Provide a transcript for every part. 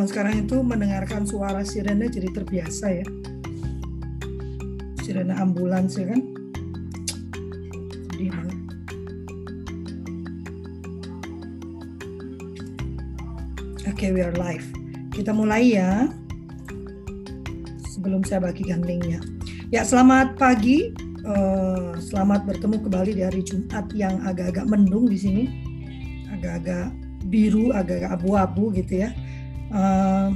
zaman sekarang itu mendengarkan suara sirene jadi terbiasa ya. Sirene ambulans ya kan. Oke, we are live. Kita mulai ya. Sebelum saya bagikan linknya. Ya, selamat pagi. Uh, selamat bertemu kembali di hari Jumat yang agak-agak mendung di sini. Agak-agak biru, agak-agak abu-abu gitu ya. Uh,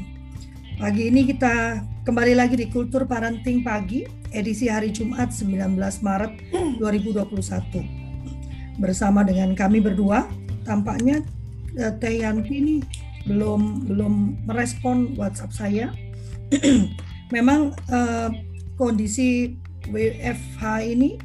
pagi ini kita kembali lagi di Kultur Parenting Pagi, edisi hari Jumat 19 Maret 2021. Bersama dengan kami berdua, tampaknya uh, Teh ini belum belum merespon WhatsApp saya. Memang uh, kondisi WFH ini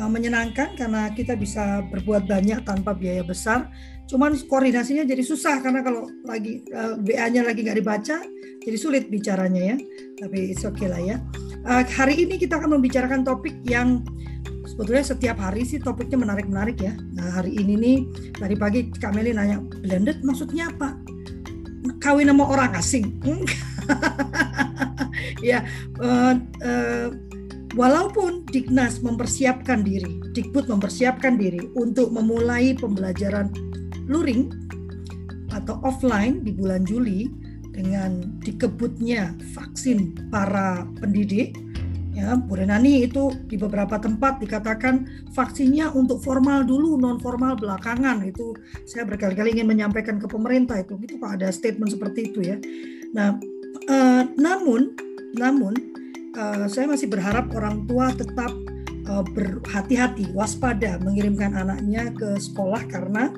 uh, menyenangkan karena kita bisa berbuat banyak tanpa biaya besar. Cuman koordinasinya jadi susah karena kalau lagi uh, WA-nya lagi nggak dibaca, jadi sulit bicaranya ya. Tapi it's okay lah ya. Uh, hari ini kita akan membicarakan topik yang sebetulnya setiap hari sih topiknya menarik-menarik ya. Nah hari ini nih tadi pagi Kak Meli nanya blended maksudnya apa? kawin sama orang asing. ya, uh, uh, walaupun Dignas mempersiapkan diri, Dikbud mempersiapkan diri untuk memulai pembelajaran luring atau offline di bulan Juli dengan dikebutnya vaksin para pendidik ya Bu Renani itu di beberapa tempat dikatakan vaksinnya untuk formal dulu non formal belakangan. Itu saya berkali-kali ingin menyampaikan ke pemerintah itu. Itu pak ada statement seperti itu ya. Nah eh, namun namun eh, saya masih berharap orang tua tetap eh, berhati-hati waspada mengirimkan anaknya ke sekolah karena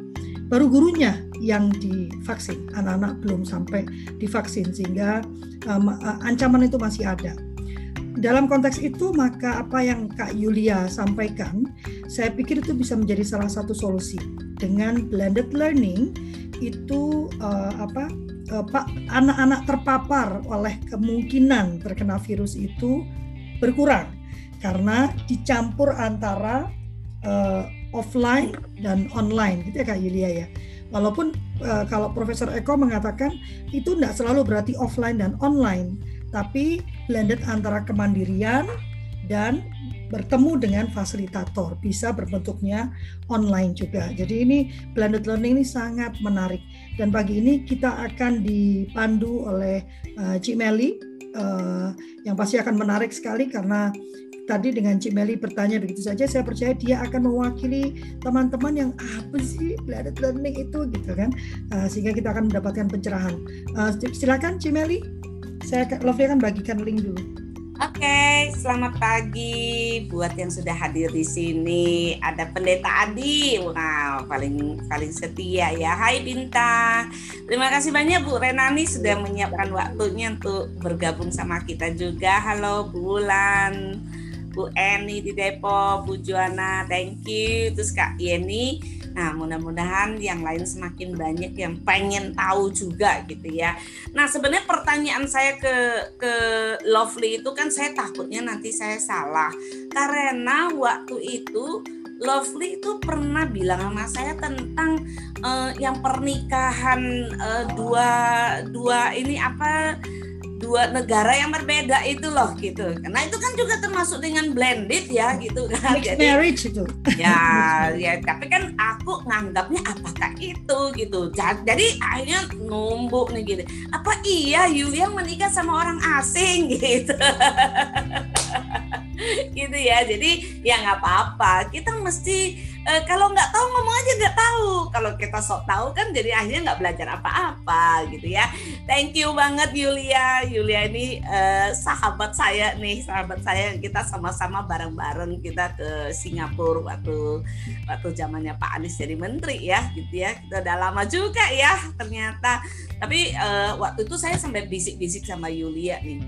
baru gurunya yang divaksin. Anak-anak belum sampai divaksin sehingga um, ancaman itu masih ada. Dalam konteks itu maka apa yang Kak Yulia sampaikan saya pikir itu bisa menjadi salah satu solusi. Dengan blended learning itu uh, apa pak anak-anak terpapar oleh kemungkinan terkena virus itu berkurang. Karena dicampur antara uh, offline dan online gitu ya Kak Yulia ya walaupun uh, kalau Profesor Eko mengatakan itu tidak selalu berarti offline dan online tapi blended antara kemandirian dan bertemu dengan fasilitator bisa berbentuknya online juga. Jadi ini blended learning ini sangat menarik dan pagi ini kita akan dipandu oleh uh, Cik Meli uh, yang pasti akan menarik sekali karena tadi dengan Cik Meli bertanya begitu saja saya percaya dia akan mewakili teman-teman yang apa sih blended learning itu gitu kan uh, sehingga kita akan mendapatkan pencerahan. Uh, silakan Cik Meli. Saya Lovely akan bagikan link dulu. Oke, okay, selamat pagi buat yang sudah hadir di sini. Ada Pendeta Adi, wow, paling paling setia ya. Hai Bintang, terima kasih banyak Bu Renani sudah menyiapkan waktunya untuk bergabung sama kita juga. Halo Bu Bu Eni di Depok, Bu Juana, thank you. Terus Kak Yeni, Nah, mudah-mudahan yang lain semakin banyak yang pengen tahu juga gitu ya. Nah, sebenarnya pertanyaan saya ke ke Lovely itu kan saya takutnya nanti saya salah. Karena waktu itu Lovely itu pernah bilang sama saya tentang uh, yang pernikahan uh, dua dua ini apa dua negara yang berbeda itu loh gitu. Karena itu kan juga termasuk dengan blended ya gitu kan. Mixed Jadi, marriage itu. Ya, ya tapi kan aku nganggapnya apakah itu gitu. Jadi akhirnya numbuk nih gitu. Apa iya Yulia menikah sama orang asing gitu. gitu ya. Jadi ya nggak apa-apa. Kita mesti e, kalau nggak tahu ngomong aja nggak tahu. Kalau kita sok tahu kan jadi akhirnya nggak belajar apa-apa gitu ya. Thank you banget Yulia. Yulia ini e, sahabat saya nih. Sahabat saya kita sama-sama bareng-bareng kita ke Singapura waktu waktu zamannya Pak Anies jadi menteri ya gitu ya. Kita udah lama juga ya ternyata. Tapi e, waktu itu saya sampai bisik-bisik sama Yulia nih.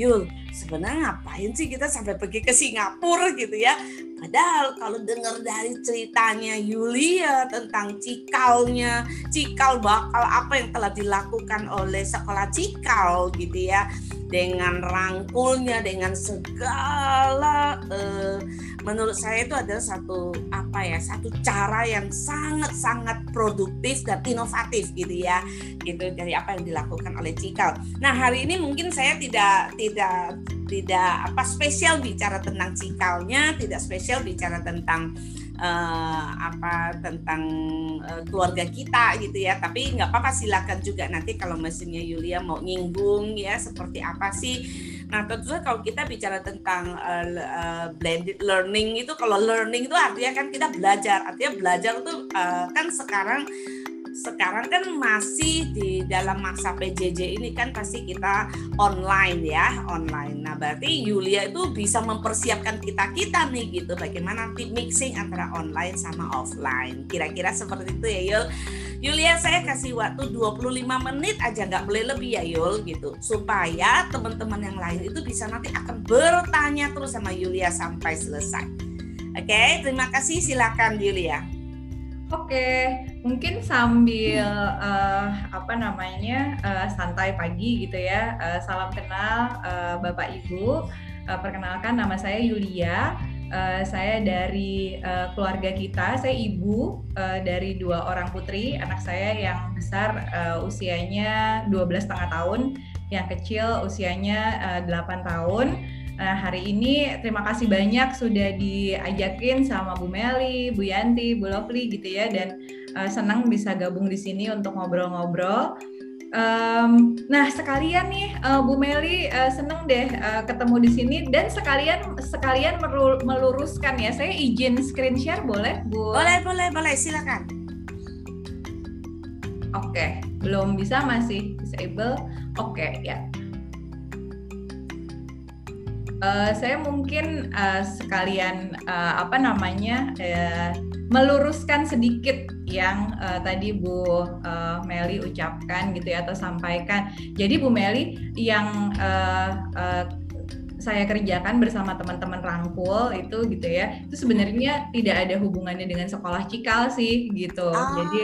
Yul sebenarnya ngapain sih kita sampai pergi ke Singapura gitu ya Padahal kalau dengar dari ceritanya Yulia tentang cikalnya, cikal bakal apa yang telah dilakukan oleh sekolah cikal gitu ya. dengan rangkulnya dengan segala uh, menurut saya itu adalah satu apa ya satu cara yang sangat sangat produktif dan inovatif gitu ya gitu dari apa yang dilakukan oleh Cikal. Nah hari ini mungkin saya tidak tidak tidak apa spesial bicara tentang Cikalnya, tidak spesial bicara tentang uh, apa tentang uh, keluarga kita gitu ya. Tapi nggak apa-apa silakan juga nanti kalau mesinnya Yulia mau nyinggung ya seperti apa sih. Nah tentu saja kalau kita bicara tentang uh, uh, blended learning itu kalau learning itu artinya kan kita belajar. Artinya belajar itu uh, kan sekarang sekarang kan masih di dalam masa PJJ ini kan pasti kita online ya online. Nah berarti Yulia itu bisa mempersiapkan kita kita nih gitu bagaimana nanti mixing antara online sama offline. Kira-kira seperti itu ya Yul. Yulia saya kasih waktu 25 menit aja nggak boleh lebih ya Yul gitu supaya teman-teman yang lain itu bisa nanti akan bertanya terus sama Yulia sampai selesai. Oke, terima kasih silakan Yulia. Oke, mungkin sambil uh, apa namanya uh, santai pagi gitu ya. Uh, salam kenal uh, Bapak Ibu. Uh, perkenalkan nama saya Yulia. Uh, saya dari uh, keluarga kita, saya ibu uh, dari dua orang putri. Anak saya yang besar uh, usianya 12 setengah tahun, yang kecil usianya uh, 8 tahun. Nah, hari ini terima kasih banyak sudah diajakin sama Bu Meli, Bu Yanti, Bu Lovely gitu ya dan uh, senang bisa gabung di sini untuk ngobrol-ngobrol. Um, nah sekalian nih uh, Bu Meli uh, seneng deh uh, ketemu di sini dan sekalian sekalian meluruskan ya saya izin screen share boleh Bu? Boleh boleh boleh silakan. Oke okay. belum bisa masih disable. Oke okay, ya Uh, saya mungkin uh, sekalian uh, apa namanya uh, meluruskan sedikit yang uh, tadi Bu uh, Meli ucapkan gitu ya atau sampaikan. Jadi Bu Meli yang uh, uh, saya kerjakan bersama teman-teman rangkul itu gitu ya itu sebenarnya tidak ada hubungannya dengan sekolah cikal sih gitu. Ah. Jadi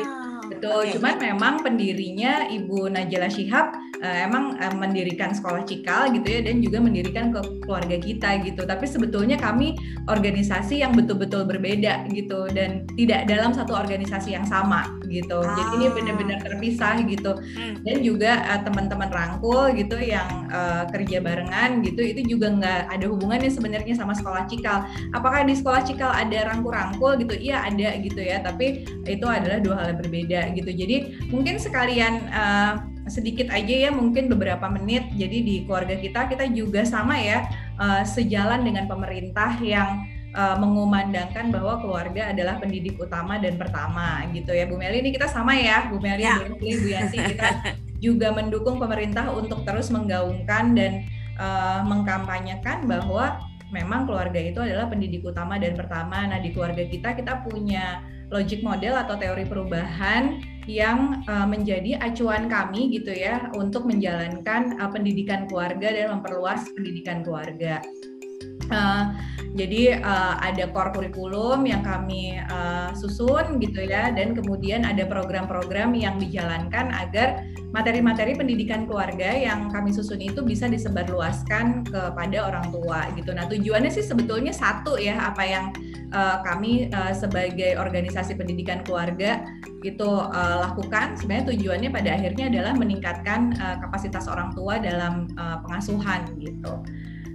Betul, okay. cuman memang pendirinya Ibu Najla Shihab uh, emang uh, mendirikan sekolah Cikal gitu ya dan juga mendirikan ke keluarga kita gitu. Tapi sebetulnya kami organisasi yang betul-betul berbeda gitu dan tidak dalam satu organisasi yang sama gitu. Ah. Jadi ini benar-benar terpisah gitu. Hmm. Dan juga uh, teman-teman rangkul gitu yang uh, kerja barengan gitu itu juga nggak ada hubungannya sebenarnya sama sekolah Cikal. Apakah di sekolah Cikal ada rangkul-rangkul gitu? Iya ada gitu ya, tapi itu adalah dua hal yang berbeda gitu. Jadi mungkin sekalian uh, sedikit aja ya mungkin beberapa menit. Jadi di keluarga kita kita juga sama ya uh, sejalan dengan pemerintah yang uh, mengumandangkan bahwa keluarga adalah pendidik utama dan pertama gitu ya Bu Meli ini kita sama ya Bu Meli ya. Bu, Bu Yanti kita juga mendukung pemerintah untuk terus menggaungkan dan uh, mengkampanyekan bahwa memang keluarga itu adalah pendidik utama dan pertama. Nah, di keluarga kita kita punya logic model atau teori perubahan yang uh, menjadi acuan kami gitu ya untuk menjalankan uh, pendidikan keluarga dan memperluas pendidikan keluarga. Uh, jadi uh, ada core kurikulum yang kami uh, susun gitu ya, dan kemudian ada program-program yang dijalankan agar materi-materi pendidikan keluarga yang kami susun itu bisa disebarluaskan kepada orang tua gitu. Nah tujuannya sih sebetulnya satu ya, apa yang uh, kami uh, sebagai organisasi pendidikan keluarga itu uh, lakukan sebenarnya tujuannya pada akhirnya adalah meningkatkan uh, kapasitas orang tua dalam uh, pengasuhan gitu.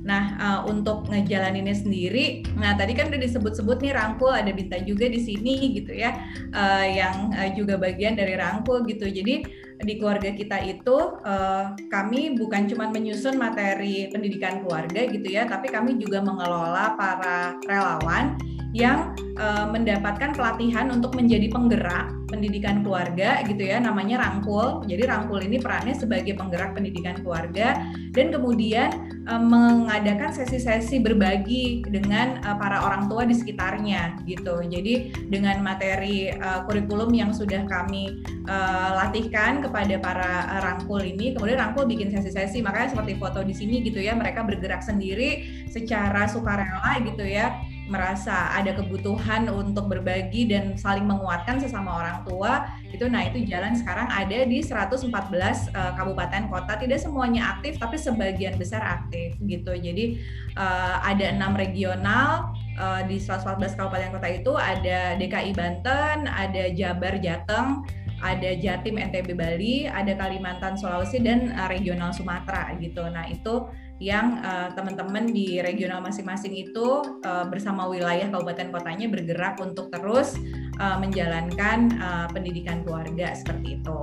Nah, uh, untuk ngejalaninnya sendiri, nah tadi kan udah disebut-sebut nih rangkul, ada Binta juga di sini gitu ya, uh, yang uh, juga bagian dari rangkul gitu. Jadi di keluarga kita itu uh, kami bukan cuma menyusun materi pendidikan keluarga gitu ya, tapi kami juga mengelola para relawan yang uh, mendapatkan pelatihan untuk menjadi penggerak pendidikan keluarga gitu ya namanya rangkul. Jadi rangkul ini perannya sebagai penggerak pendidikan keluarga dan kemudian uh, mengadakan sesi-sesi berbagi dengan uh, para orang tua di sekitarnya gitu. Jadi dengan materi uh, kurikulum yang sudah kami uh, latihkan kepada para uh, rangkul ini kemudian rangkul bikin sesi-sesi. Makanya seperti foto di sini gitu ya mereka bergerak sendiri secara sukarela gitu ya merasa ada kebutuhan untuk berbagi dan saling menguatkan sesama orang tua itu nah itu jalan sekarang ada di 114 uh, kabupaten kota tidak semuanya aktif tapi sebagian besar aktif gitu jadi uh, ada enam regional uh, di 114 kabupaten kota itu ada DKI Banten ada Jabar Jateng ada Jatim NTB Bali, ada Kalimantan Sulawesi dan regional Sumatera gitu. Nah, itu yang uh, teman-teman di regional masing-masing itu uh, bersama wilayah kabupaten kotanya bergerak untuk terus uh, menjalankan uh, pendidikan keluarga seperti itu.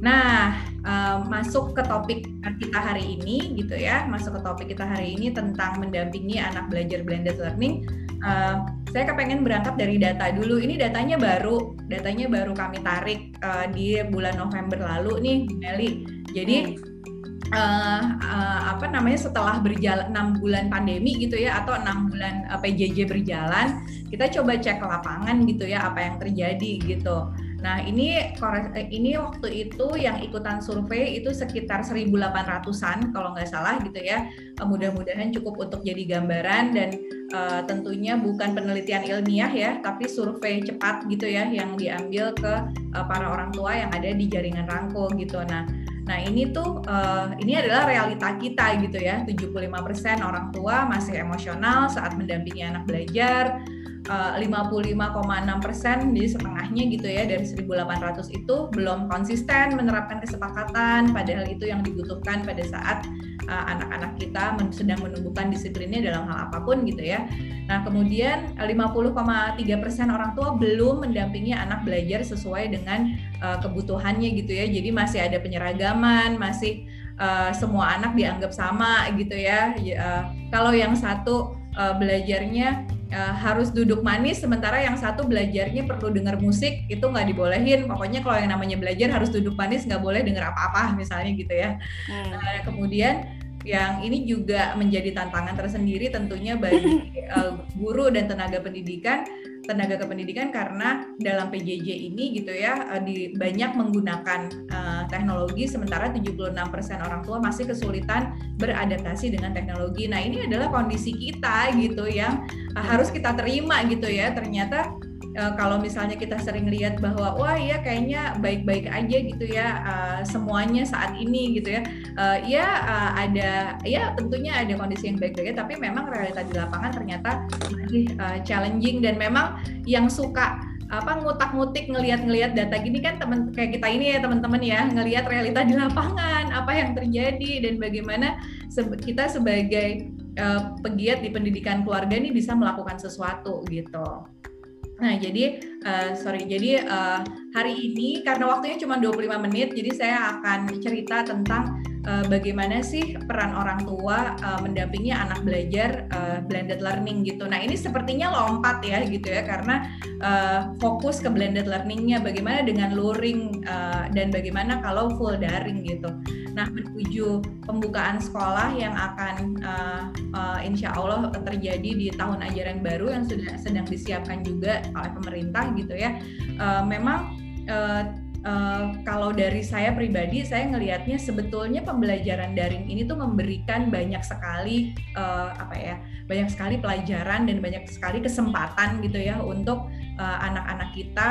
Nah, uh, masuk ke topik kita hari ini gitu ya, masuk ke topik kita hari ini tentang mendampingi anak belajar blended learning uh, saya kepengen berangkat dari data dulu. Ini datanya baru, datanya baru kami tarik uh, di bulan November lalu nih, Meli. Jadi uh, uh, apa namanya setelah berjalan enam bulan pandemi gitu ya atau enam bulan uh, PJJ berjalan, kita coba cek ke lapangan gitu ya apa yang terjadi gitu. Nah, ini ini waktu itu yang ikutan survei itu sekitar 1.800-an kalau nggak salah gitu ya. Mudah-mudahan cukup untuk jadi gambaran dan uh, tentunya bukan penelitian ilmiah ya, tapi survei cepat gitu ya yang diambil ke uh, para orang tua yang ada di jaringan Rangko gitu. Nah, nah ini tuh uh, ini adalah realita kita gitu ya. 75% orang tua masih emosional saat mendampingi anak belajar 55,6 eh, persen jadi setengahnya gitu ya dari 1.800 itu belum konsisten menerapkan kesepakatan padahal itu yang dibutuhkan pada saat uh, anak-anak kita men sedang menumbuhkan disiplinnya dalam hal apa pun gitu ya. Nah kemudian 50,3 persen orang tua belum mendampingi anak belajar sesuai dengan uh, kebutuhannya gitu ya. Jadi masih ada penyeragaman, masih uh, semua anak dianggap sama gitu ya. Uh, kalau yang satu uh, belajarnya uh, harus duduk manis sementara yang satu belajarnya perlu dengar musik itu nggak dibolehin pokoknya kalau yang namanya belajar harus duduk manis nggak boleh dengar apa-apa misalnya gitu ya hmm. uh, kemudian yang ini juga menjadi tantangan tersendiri tentunya bagi uh, guru dan tenaga pendidikan tenaga kependidikan karena dalam PJJ ini gitu ya uh, di banyak menggunakan uh, teknologi sementara 76% orang tua masih kesulitan beradaptasi dengan teknologi. Nah, ini adalah kondisi kita gitu yang uh, harus kita terima gitu ya. Ternyata uh, kalau misalnya kita sering lihat bahwa wah iya kayaknya baik-baik aja gitu ya uh, semuanya saat ini gitu ya uh, ya uh, ada ya tentunya ada kondisi yang baik-baik tapi memang realita di lapangan ternyata masih uh, challenging dan memang yang suka apa ngutak-ngutik ngelihat-ngelihat data gini kan teman kayak kita ini ya teman-teman ya ngelihat realita di lapangan apa yang terjadi dan bagaimana se kita sebagai uh, pegiat di pendidikan keluarga ini bisa melakukan sesuatu gitu. Nah, jadi uh, sorry, jadi uh, hari ini karena waktunya cuma 25 menit, jadi saya akan cerita tentang uh, bagaimana sih peran orang tua uh, mendampingi anak belajar uh, blended learning gitu. Nah, ini sepertinya lompat ya gitu ya karena uh, fokus ke blended learningnya bagaimana dengan luring uh, dan bagaimana kalau full daring gitu. Nah, menuju pembukaan sekolah yang akan uh, uh, insya Allah terjadi di tahun ajaran baru yang sudah sedang disiapkan juga oleh pemerintah gitu ya. Uh, memang uh, Uh, kalau dari saya pribadi, saya ngelihatnya sebetulnya pembelajaran daring ini tuh memberikan banyak sekali uh, apa ya, banyak sekali pelajaran dan banyak sekali kesempatan gitu ya untuk anak-anak uh, kita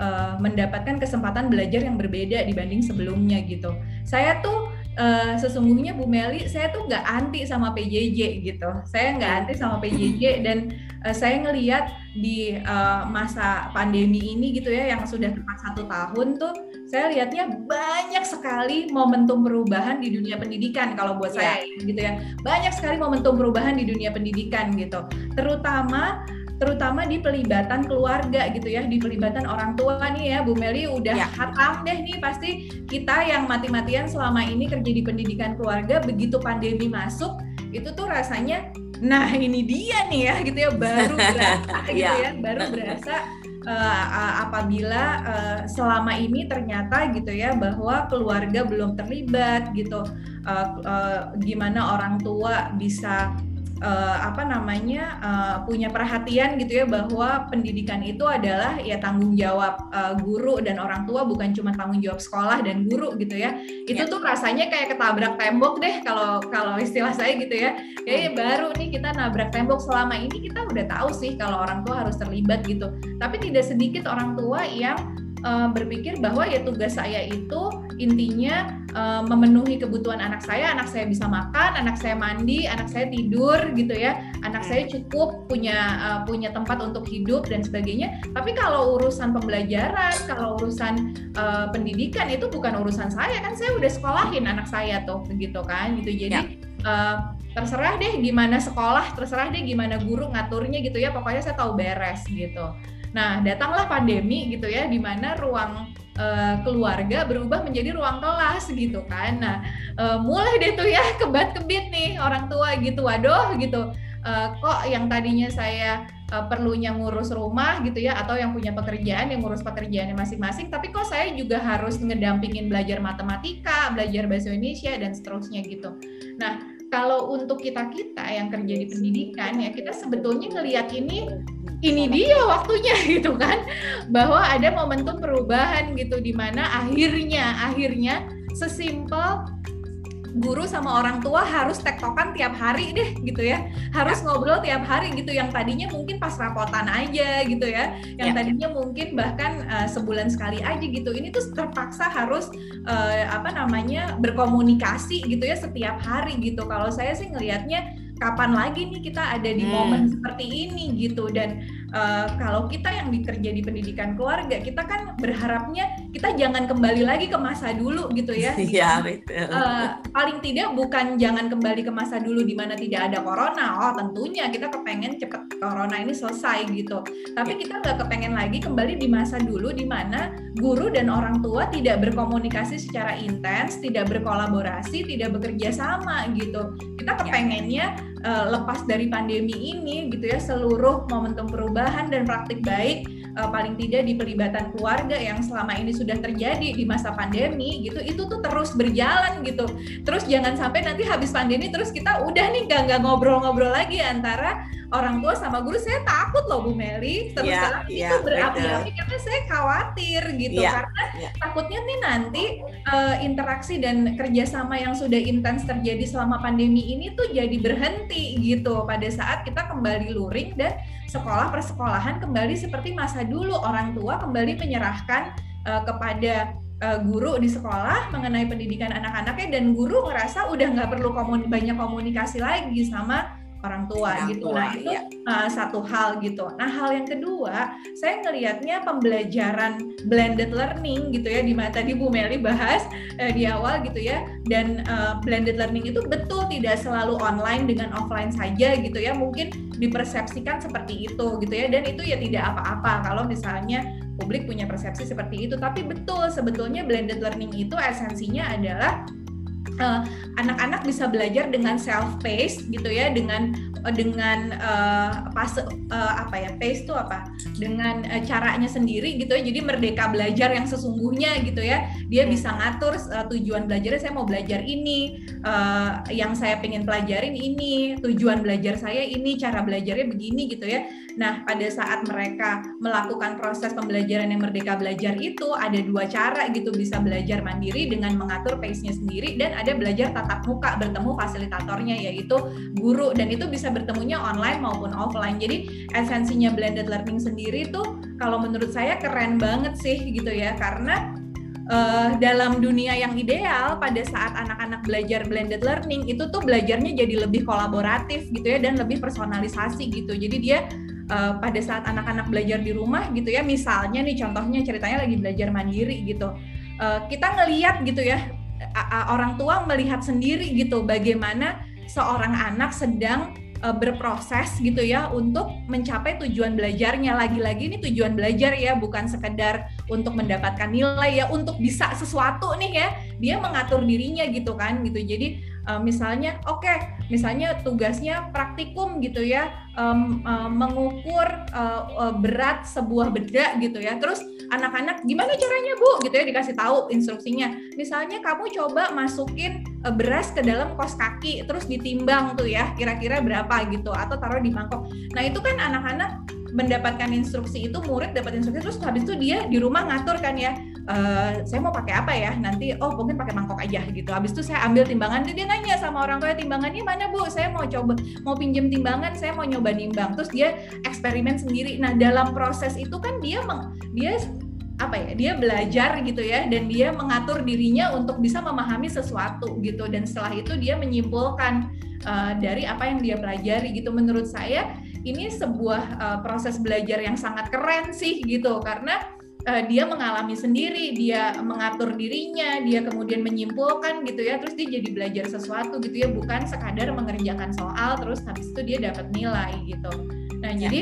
uh, mendapatkan kesempatan belajar yang berbeda dibanding sebelumnya gitu. Saya tuh uh, sesungguhnya Bu Meli, saya tuh nggak anti sama PJJ gitu. Saya nggak anti sama PJJ dan uh, saya ngelihat di uh, masa pandemi ini gitu ya, yang sudah tepat satu tahun tuh, saya lihatnya banyak sekali momentum perubahan di dunia pendidikan kalau buat yeah. saya gitu ya. Banyak sekali momentum perubahan di dunia pendidikan gitu. Terutama terutama di pelibatan keluarga gitu ya, di pelibatan orang tua nih ya, Bu Meli udah ya. hatam deh nih pasti kita yang mati-matian selama ini kerja di pendidikan keluarga begitu pandemi masuk itu tuh rasanya nah ini dia nih ya gitu ya baru berasa gitu ya, ya baru berasa uh, uh, apabila uh, selama ini ternyata gitu ya bahwa keluarga belum terlibat gitu uh, uh, gimana orang tua bisa uh, apa namanya uh, punya perhatian gitu ya bahwa pendidikan itu adalah ya tanggung jawab uh, guru dan orang tua bukan cuma tanggung jawab sekolah dan guru gitu ya itu ya. tuh rasanya kayak ketabrak tembok deh kalau kalau istilah saya gitu ya kayak hmm. baru nih kita nabrak tembok selama ini kita udah tahu sih kalau orang tua harus terlibat gitu tapi tidak sedikit orang tua yang uh, berpikir bahwa ya tugas saya itu intinya uh, memenuhi kebutuhan anak saya, anak saya bisa makan, anak saya mandi, anak saya tidur gitu ya, anak saya cukup punya uh, punya tempat untuk hidup dan sebagainya. Tapi kalau urusan pembelajaran, kalau urusan uh, pendidikan itu bukan urusan saya kan saya udah sekolahin anak saya tuh begitu kan gitu. Jadi ya. uh, terserah deh gimana sekolah, terserah deh gimana guru ngaturnya gitu ya. Pokoknya saya tahu beres gitu. Nah, datanglah pandemi gitu ya, di mana ruang uh, keluarga berubah menjadi ruang kelas gitu kan. Nah, uh, mulai deh tuh ya kebat-kebit nih orang tua gitu. Waduh gitu. Uh, kok yang tadinya saya perlunya ngurus rumah gitu ya atau yang punya pekerjaan yang ngurus pekerjaannya masing-masing tapi kok saya juga harus ngedampingin belajar matematika, belajar bahasa Indonesia dan seterusnya gitu. Nah, kalau untuk kita-kita yang kerja di pendidikan ya kita sebetulnya ngelihat ini ini dia waktunya gitu kan. Bahwa ada momentum perubahan gitu di mana akhirnya akhirnya sesimpel guru sama orang tua harus tektokan tiap hari deh gitu ya. Harus ngobrol tiap hari gitu. Yang tadinya mungkin pas rapotan aja gitu ya. Yang ya. tadinya mungkin bahkan uh, sebulan sekali aja gitu. Ini tuh terpaksa harus uh, apa namanya berkomunikasi gitu ya setiap hari gitu. Kalau saya sih ngelihatnya kapan lagi nih kita ada di hmm. momen seperti ini gitu dan uh, kalau kita yang bekerja di pendidikan keluarga kita kan berharapnya kita jangan kembali lagi ke masa dulu gitu ya iya betul uh, paling tidak bukan jangan kembali ke masa dulu di mana tidak ada corona oh tentunya kita kepengen cepet corona ini selesai gitu tapi iya. kita nggak kepengen lagi kembali di masa dulu di mana guru dan orang tua tidak berkomunikasi secara intens tidak berkolaborasi tidak bekerja sama gitu kita iya. kepengennya uh, lepas dari pandemi ini gitu ya seluruh momentum perubahan dan praktik baik uh, paling tidak di pelibatan keluarga yang selama ini sudah terjadi di masa pandemi gitu itu tuh terus berjalan gitu. Terus jangan sampai nanti habis pandemi terus kita udah nih gak nggak ngobrol-ngobrol lagi antara orang tua sama guru saya takut loh Bu Meli. Terus yeah, yeah, itu berapi-api karena saya khawatir gitu yeah, karena yeah. takutnya nih nanti uh, interaksi dan kerjasama yang sudah intens terjadi selama pandemi ini tuh jadi berhenti gitu. Pada saat kita kembali luring dan sekolah persekolahan kembali seperti masa dulu. Orang tua kembali menyerahkan uh, kepada uh, guru di sekolah mengenai pendidikan anak-anaknya dan guru ngerasa udah nggak perlu komun banyak komunikasi lagi sama orang tua orang gitu. Tua, nah itu iya. uh, satu hal gitu. Nah hal yang kedua, saya ngelihatnya pembelajaran blended learning gitu ya, di mana tadi Bu Meli bahas uh, di awal gitu ya. Dan uh, blended learning itu betul tidak selalu online dengan offline saja gitu ya. Mungkin dipersepsikan seperti itu gitu ya. Dan itu ya tidak apa-apa kalau misalnya publik punya persepsi seperti itu. Tapi betul sebetulnya blended learning itu esensinya adalah anak-anak uh, bisa belajar dengan self paced gitu ya dengan uh, dengan uh, pas uh, apa ya pace itu apa? Dengan uh, caranya sendiri gitu ya. Jadi merdeka belajar yang sesungguhnya gitu ya. Dia bisa ngatur uh, tujuan belajarnya saya mau belajar ini uh, yang saya pengen pelajarin ini tujuan belajar saya ini cara belajarnya begini gitu ya nah pada saat mereka melakukan proses pembelajaran yang merdeka belajar itu ada dua cara gitu bisa belajar mandiri dengan mengatur pace-nya sendiri dan ada belajar tatap muka bertemu fasilitatornya yaitu guru dan itu bisa bertemunya online maupun offline. Jadi esensinya blended learning sendiri tuh kalau menurut saya keren banget sih gitu ya karena uh, dalam dunia yang ideal pada saat anak-anak belajar blended learning itu tuh belajarnya jadi lebih kolaboratif gitu ya dan lebih personalisasi gitu. Jadi dia uh, pada saat anak-anak belajar di rumah gitu ya misalnya nih contohnya ceritanya lagi belajar mandiri gitu. Uh, kita ngeliat gitu ya orang tua melihat sendiri gitu bagaimana seorang anak sedang uh, berproses gitu ya untuk mencapai tujuan belajarnya lagi-lagi ini tujuan belajar ya bukan sekedar untuk mendapatkan nilai ya untuk bisa sesuatu nih ya dia mengatur dirinya gitu kan gitu jadi uh, misalnya oke okay, misalnya tugasnya praktikum gitu ya um, uh, mengukur uh, berat sebuah beda gitu ya. Terus anak-anak gimana caranya bu? gitu ya dikasih tahu instruksinya. Misalnya kamu coba masukin uh, beras ke dalam kos kaki terus ditimbang tuh ya kira-kira berapa gitu atau taruh di mangkok. Nah itu kan anak-anak mendapatkan instruksi itu murid dapat instruksi terus habis itu dia di rumah ngatur kan ya uh, saya mau pakai apa ya? Nanti oh mungkin pakai mangkok aja gitu. Habis itu saya ambil timbangan dia nanya sama orang tua timbangannya mana bu? Saya mau coba mau pinjam timbangan saya mau nyoba nimbang. Terus dia eksperimen sendiri. Nah dalam proses itu kan dia meng, dia apa ya dia belajar gitu ya dan dia mengatur dirinya untuk bisa memahami sesuatu gitu. Dan setelah itu dia menyimpulkan uh, dari apa yang dia pelajari gitu. Menurut saya ini sebuah uh, proses belajar yang sangat keren sih gitu. Karena uh, dia mengalami sendiri, dia mengatur dirinya, dia kemudian menyimpulkan gitu ya, terus dia jadi belajar sesuatu gitu ya, bukan sekadar mengerjakan soal terus habis itu dia dapat nilai gitu. Nah, ya. jadi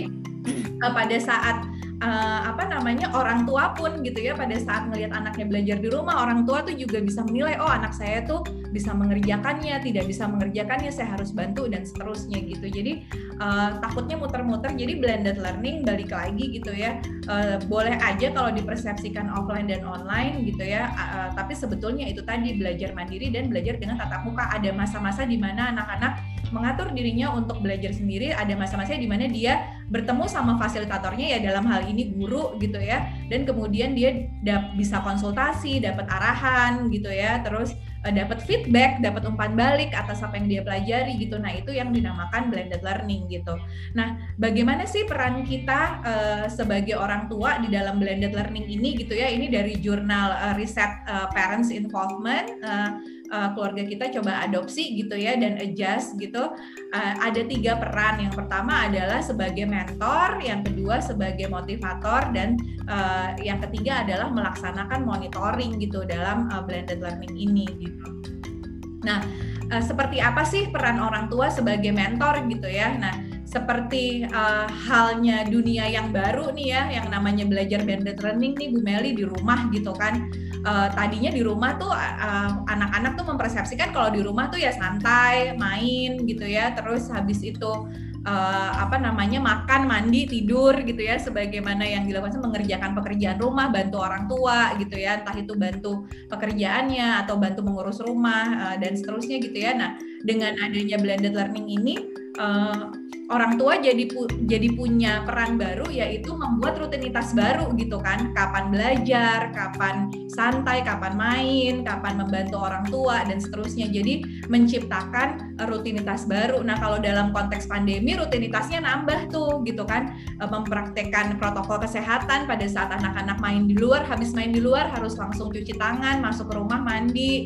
uh, pada saat uh, apa namanya orang tua pun gitu ya pada saat melihat anaknya belajar di rumah orang tua tuh juga bisa menilai oh anak saya tuh bisa mengerjakannya tidak bisa mengerjakannya saya harus bantu dan seterusnya gitu. Jadi uh, takutnya muter-muter jadi blended learning balik lagi gitu ya. Uh, boleh aja kalau dipersepsikan offline dan online gitu ya uh, tapi sebetulnya itu tadi belajar mandiri dan belajar dengan tatap muka. Ada masa-masa di mana anak-anak mengatur dirinya untuk belajar sendiri ada masa-masa di mana dia bertemu sama fasilitatornya ya dalam hal ini guru gitu ya. Dan kemudian dia bisa konsultasi dapat arahan gitu ya. Terus uh, dapat feedback dapat umpan balik atas apa yang dia pelajari gitu. Nah itu yang dinamakan blended learning gitu. Nah bagaimana sih peran kita uh, sebagai orang tua di dalam blended learning ini gitu ya? Ini dari jurnal uh, riset uh, parents involvement uh, uh, keluarga kita coba adopsi gitu ya dan adjust gitu. Uh, ada tiga peran. Yang pertama adalah sebagai mentor yang kedua sebagai motivator dan uh, yang ketiga adalah melaksanakan monitoring gitu dalam uh, blended learning ini gitu. Nah uh, seperti apa sih peran orang tua sebagai mentor gitu ya? Nah seperti uh, halnya dunia yang baru nih ya yang namanya belajar blended learning nih Bu Meli di rumah gitu kan uh, tadinya di rumah tuh anak-anak uh, tuh mempersepsikan kalau di rumah tuh ya santai main gitu ya. Terus habis itu uh, apa namanya makan mandi tidur gitu ya. Sebagaimana yang dilakukan mengerjakan pekerjaan rumah bantu orang tua gitu ya. Entah itu bantu pekerjaannya atau bantu mengurus rumah uh, dan seterusnya gitu ya. Nah dengan adanya blended learning ini uh, orang tua jadi pu jadi punya peran baru yaitu membuat rutinitas baru gitu kan. Kapan belajar kapan santai kapan main kapan membantu orang tua dan seterusnya. Jadi menciptakan rutinitas baru. Nah kalau dalam konteks pandemi rutinitasnya nambah tuh gitu kan. E, mempraktekkan protokol kesehatan pada saat anak-anak main di luar habis main di luar harus langsung cuci tangan masuk ke rumah mandi.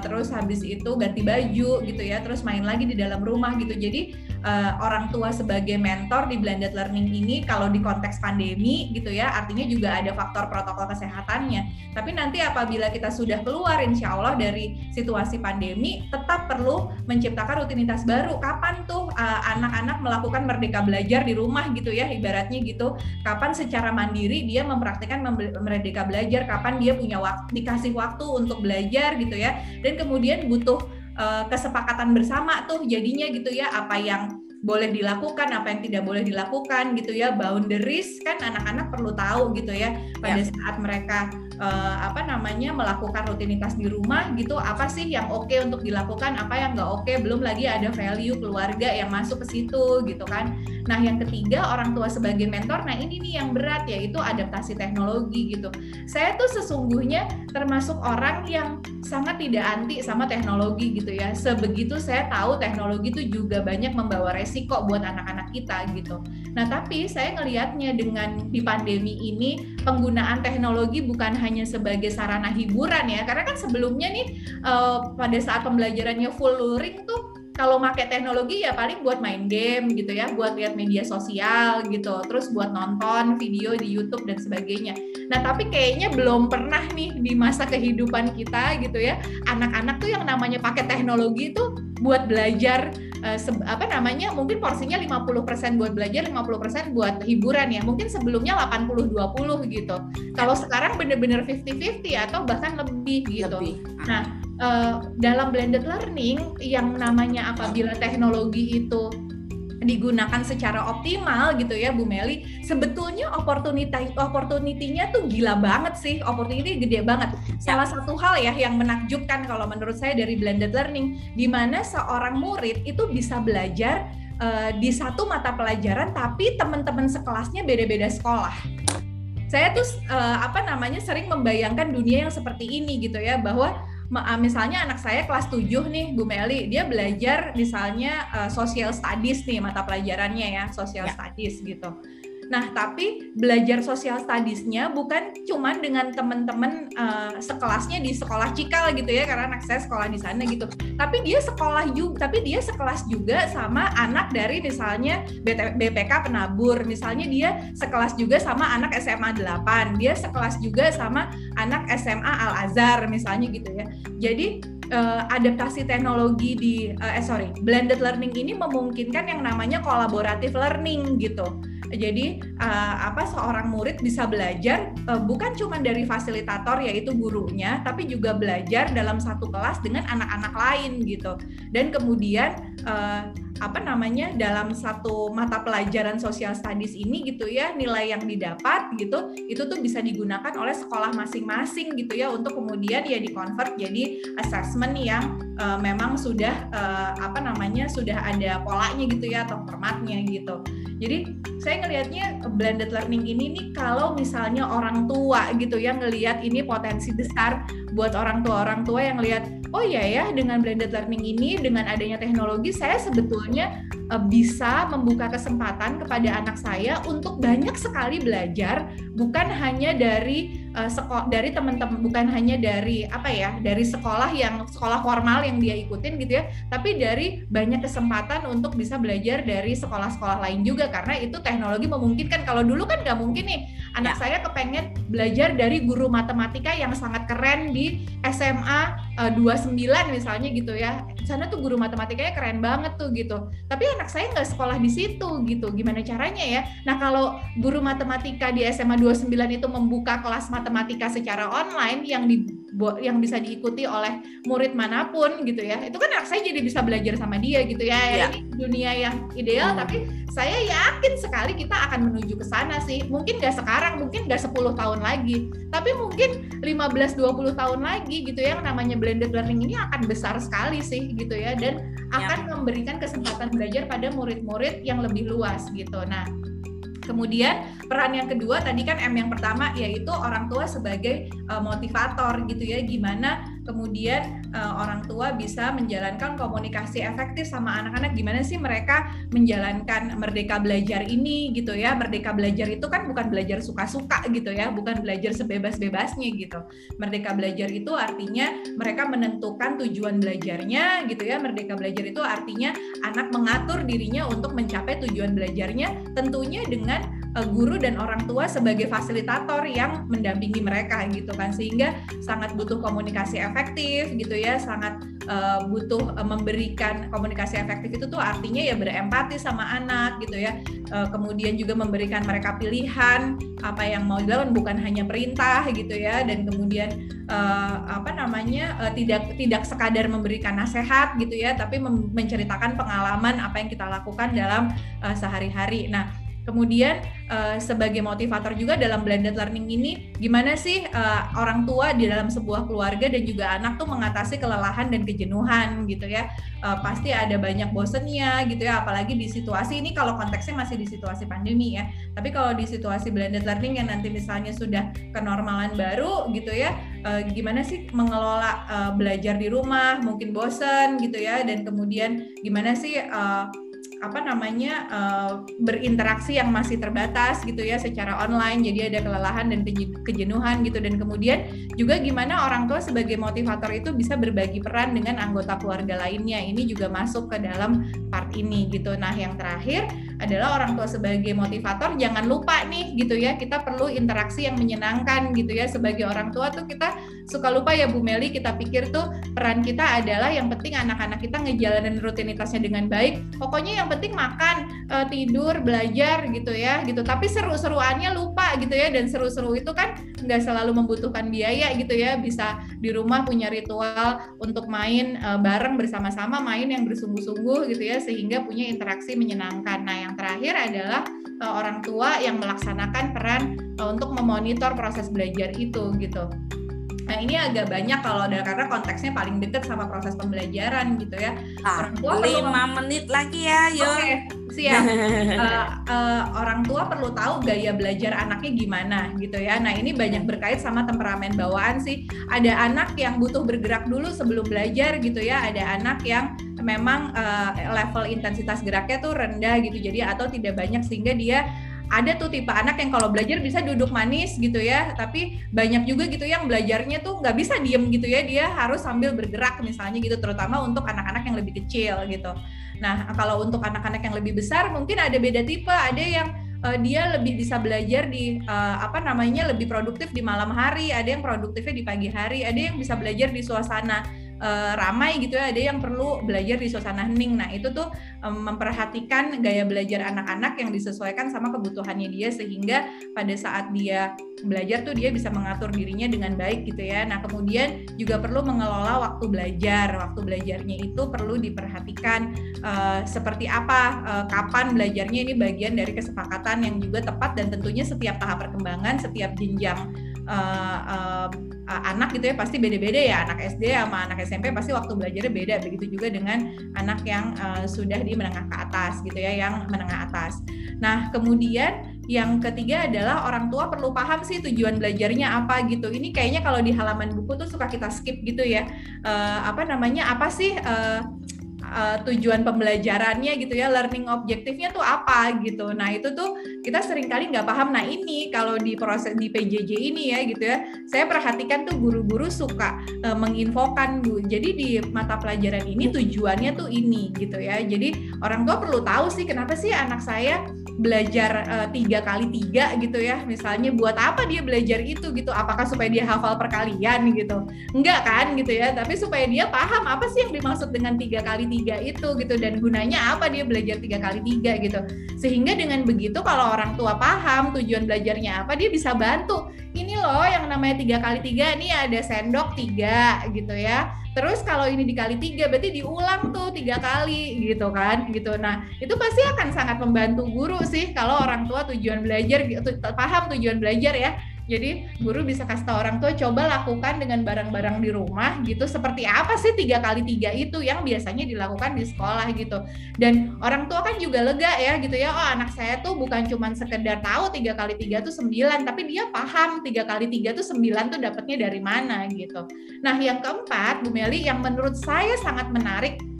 Terus habis itu ganti baju gitu ya. Terus main lagi di dalam rumah gitu. Jadi uh, orang tua sebagai mentor di blended learning ini kalau di konteks pandemi gitu ya artinya juga ada faktor protokol kesehatannya. Tapi nanti apabila kita sudah keluar insya Allah dari situasi pandemi tetap perlu menciptakan rutinitas baru. Kapan tuh eh, anak-anak uh, melakukan merdeka belajar di rumah gitu ya ibaratnya gitu. Kapan secara mandiri dia mempraktikkan merdeka belajar kapan dia punya waktu dikasih waktu untuk belajar gitu ya. Dan kemudian butuh uh, kesepakatan bersama tuh jadinya gitu ya apa yang boleh dilakukan apa yang tidak boleh dilakukan gitu ya. Boundaries kan anak-anak perlu tahu gitu ya pada ya. saat mereka uh, apa namanya melakukan rutinitas di rumah gitu apa sih yang oke okay untuk dilakukan apa yang nggak oke okay, belum lagi ada value keluarga yang masuk ke situ gitu kan. Nah yang ketiga orang tua sebagai mentor nah ini nih yang berat yaitu adaptasi teknologi gitu. Saya tuh sesungguhnya termasuk orang yang sangat tidak anti sama teknologi gitu ya. Sebegitu saya tahu teknologi itu juga banyak membawa resiko resiko buat anak-anak kita gitu. Nah, tapi saya ngelihatnya dengan di pandemi ini penggunaan teknologi bukan hanya sebagai sarana hiburan ya, karena kan sebelumnya nih uh, pada saat pembelajarannya full luring tuh kalau pakai teknologi ya paling buat main game gitu ya, buat lihat media sosial gitu, terus buat nonton video di YouTube dan sebagainya. Nah, tapi kayaknya belum pernah nih di masa kehidupan kita gitu ya, anak-anak tuh yang namanya pakai teknologi itu buat belajar uh, apa namanya mungkin porsinya 50% buat belajar 50% buat hiburan ya. Mungkin sebelumnya 80 20 gitu. Kalau sekarang bener-bener 50-50 atau bahkan lebih gitu. Lebih. nah uh, dalam blended learning yang namanya apabila teknologi itu digunakan secara optimal gitu ya Bu Meli. Sebetulnya opportunity opportunity-nya tuh gila banget sih. Opportunity gede banget. Ya. salah satu hal ya yang menakjubkan kalau menurut saya dari blended learning di mana seorang murid itu bisa belajar uh, di satu mata pelajaran tapi teman-teman sekelasnya beda-beda sekolah. Saya tuh uh, apa namanya sering membayangkan dunia yang seperti ini gitu ya bahwa Ah, misalnya anak saya kelas 7 nih Bu Meli, dia belajar misalnya uh, social studies nih mata pelajarannya ya, social ya. studies gitu. Nah, tapi belajar sosial studiesnya bukan cuma dengan teman-teman uh, sekelasnya di sekolah Cikal gitu ya, karena anak saya sekolah di sana gitu. Tapi dia sekolah juga, tapi dia sekelas juga sama anak dari misalnya BPK Penabur, misalnya dia sekelas juga sama anak SMA 8, dia sekelas juga sama anak SMA Al Azhar misalnya gitu ya. Jadi uh, adaptasi teknologi di uh, eh sorry blended learning ini memungkinkan yang namanya kolaboratif learning gitu jadi uh, apa seorang murid bisa belajar uh, bukan cuma dari fasilitator yaitu gurunya, tapi juga belajar dalam satu kelas dengan anak-anak lain gitu. Dan kemudian uh, apa namanya dalam satu mata pelajaran sosial studies ini gitu ya nilai yang didapat gitu itu tuh bisa digunakan oleh sekolah masing-masing gitu ya untuk kemudian ya dikonvert jadi assessment yang uh, memang sudah uh, apa namanya sudah ada polanya gitu ya atau formatnya gitu jadi saya ngelihatnya blended learning ini nih kalau misalnya orang tua gitu ya ngelihat ini potensi besar buat orang tua orang tua yang lihat oh iya ya dengan blended learning ini dengan adanya teknologi saya sebetulnya uh, bisa membuka kesempatan kepada anak saya untuk banyak sekali belajar bukan hanya dari uh, sekolah dari teman-teman bukan hanya dari apa ya dari sekolah yang sekolah formal yang dia ikutin gitu ya tapi dari banyak kesempatan untuk bisa belajar dari sekolah-sekolah lain juga karena itu teknologi memungkinkan kalau dulu kan nggak mungkin nih anak ya. saya kepengen belajar dari guru matematika yang sangat keren di SMA uh, 29 misalnya gitu ya. Sana tuh guru matematikanya keren banget tuh gitu. Tapi anak saya nggak sekolah di situ gitu. Gimana caranya ya? Nah kalau guru matematika di SMA 29 itu membuka kelas matematika secara online yang di yang bisa diikuti oleh murid mana pun gitu ya itu kan anak saya jadi bisa belajar sama dia gitu ya, ya. ini dunia yang ideal hmm. tapi saya yakin sekali kita akan menuju ke sana sih mungkin nggak sekarang mungkin nggak 10 tahun lagi tapi mungkin 15-20 tahun lagi gitu ya yang namanya blended learning ini akan besar sekali sih gitu ya dan ya. akan ya. memberikan kesempatan belajar pada murid-murid yang lebih luas gitu nah Kemudian peran yang kedua tadi kan M yang pertama yaitu orang tua sebagai uh, motivator gitu ya gimana kemudian uh, orang tua bisa menjalankan komunikasi efektif sama anak-anak. Gimana sih mereka menjalankan merdeka belajar ini gitu ya? Merdeka belajar itu kan bukan belajar suka-suka gitu ya bukan belajar sebebas-bebasnya gitu. Merdeka belajar itu artinya mereka menentukan tujuan belajarnya gitu ya. Merdeka belajar itu artinya anak mengatur dirinya untuk mencapai tujuan belajarnya tentunya dengan uh, guru dan orang tua sebagai fasilitator yang mendampingi mereka gitu kan. Sehingga sangat butuh komunikasi efektif efektif gitu ya sangat uh, butuh uh, memberikan komunikasi efektif itu tuh artinya ya berempati sama anak gitu ya. Uh, kemudian juga memberikan mereka pilihan apa yang mau dilakukan bukan hanya perintah gitu ya. Dan kemudian uh, apa namanya uh, tidak tidak sekadar memberikan nasihat gitu ya tapi menceritakan pengalaman apa yang kita lakukan dalam uh, sehari-hari. Nah Kemudian uh, sebagai motivator juga dalam blended learning ini, gimana sih uh, orang tua di dalam sebuah keluarga dan juga anak tuh mengatasi kelelahan dan kejenuhan gitu ya. Uh, pasti ada banyak bosennya gitu ya, apalagi di situasi ini kalau konteksnya masih di situasi pandemi ya. Tapi kalau di situasi blended learning yang nanti misalnya sudah kenormalan baru gitu ya, uh, gimana sih mengelola uh, belajar di rumah, mungkin bosen gitu ya, dan kemudian gimana sih uh, apa namanya uh, berinteraksi yang masih terbatas gitu ya secara online. Jadi ada kelelahan dan kejenuhan gitu. Dan kemudian juga gimana orang tua sebagai motivator itu bisa berbagi peran dengan anggota keluarga lainnya. Ini juga masuk ke dalam part ini gitu. Nah yang terakhir adalah orang tua sebagai motivator jangan lupa nih gitu ya kita perlu interaksi yang menyenangkan gitu ya. Sebagai orang tua tuh kita suka lupa ya Bu Meli. Kita pikir tuh peran kita adalah yang penting anak-anak kita ngejalanin rutinitasnya dengan baik. Pokoknya yang yang penting makan uh, tidur belajar gitu ya gitu. Tapi seru-seruannya lupa gitu ya dan seru-seru itu kan nggak selalu membutuhkan biaya gitu ya. Bisa di rumah punya ritual untuk main uh, bareng bersama-sama main yang bersungguh-sungguh gitu ya sehingga punya interaksi menyenangkan. Nah yang terakhir adalah uh, orang tua yang melaksanakan peran uh, untuk memonitor proses belajar itu gitu Nah ini agak banyak kalau ada karena konteksnya paling deket sama proses pembelajaran gitu ya. Ah, orang tua lima perlu, menit lagi ya, yuk. Okay, siap. uh, uh, orang tua perlu tahu gaya belajar anaknya gimana gitu ya. Nah ini banyak berkait sama temperamen bawaan sih. Ada anak yang butuh bergerak dulu sebelum belajar gitu ya. Ada anak yang memang uh, level intensitas geraknya tuh rendah gitu. Jadi atau tidak banyak sehingga dia ada tuh tipe anak yang kalau belajar bisa duduk manis gitu ya tapi banyak juga gitu yang belajarnya tuh nggak bisa diem gitu ya dia harus sambil bergerak misalnya gitu terutama untuk anak-anak yang lebih kecil gitu. Nah kalau untuk anak-anak yang lebih besar mungkin ada beda tipe ada yang uh, dia lebih bisa belajar di uh, apa namanya lebih produktif di malam hari ada yang produktifnya di pagi hari ada yang bisa belajar di suasana uh, ramai gitu ya ada yang perlu belajar di suasana hening. Nah itu tuh um, memperhatikan gaya belajar anak-anak yang disesuaikan sama kebutuhannya dia sehingga pada saat dia belajar tuh dia bisa mengatur dirinya dengan baik gitu ya. Nah kemudian juga perlu mengelola waktu belajar. Waktu belajarnya itu perlu diperhatikan uh, seperti apa uh, kapan belajarnya ini bagian dari kesepakatan yang juga tepat dan tentunya setiap tahap perkembangan setiap jenjang uh, uh, anak gitu ya pasti beda-beda ya anak SD sama anak SMP pasti waktu belajarnya beda begitu juga dengan anak yang uh, sudah di menengah ke atas gitu ya yang menengah atas. Nah kemudian yang ketiga adalah orang tua perlu paham sih tujuan belajarnya apa gitu. Ini kayaknya kalau di halaman buku tuh suka kita skip gitu ya. Uh, apa namanya? Apa sih uh, uh, tujuan pembelajarannya gitu ya learning objektifnya tuh apa gitu. Nah itu tuh kita sering kali nggak paham. Nah ini kalau di proses di PJJ ini ya gitu ya saya perhatikan tuh guru-guru suka uh, menginfokan bu. Jadi di mata pelajaran ini tujuannya tuh ini gitu ya. Jadi orang tua perlu tahu sih kenapa sih anak saya belajar uh, tiga kali tiga gitu ya. Misalnya buat apa dia belajar itu gitu? Apakah supaya dia hafal perkalian gitu? Enggak kan gitu ya. Tapi supaya dia paham apa sih yang dimaksud dengan tiga kali tiga itu gitu. Dan gunanya apa dia belajar tiga kali tiga gitu. Sehingga dengan begitu kalau orang tua paham tujuan belajarnya apa dia bisa bantu. Ini loh yang namanya tiga kali tiga ini ada sendok tiga gitu ya. Terus kalau ini dikali tiga berarti diulang tuh tiga kali gitu kan gitu. Nah itu pasti akan sangat membantu guru sih kalau orang tua tujuan belajar gitu paham tujuan belajar ya jadi guru bisa kasih tahu orang tua coba lakukan dengan barang-barang di rumah gitu. Seperti apa sih tiga kali tiga itu yang biasanya dilakukan di sekolah gitu. Dan orang tua kan juga lega ya gitu ya. Oh anak saya tuh bukan cuma sekedar tahu tiga kali tiga tuh sembilan, tapi dia paham tiga kali tiga tuh sembilan tuh dapatnya dari mana gitu. Nah yang keempat Bu Meli yang menurut saya sangat menarik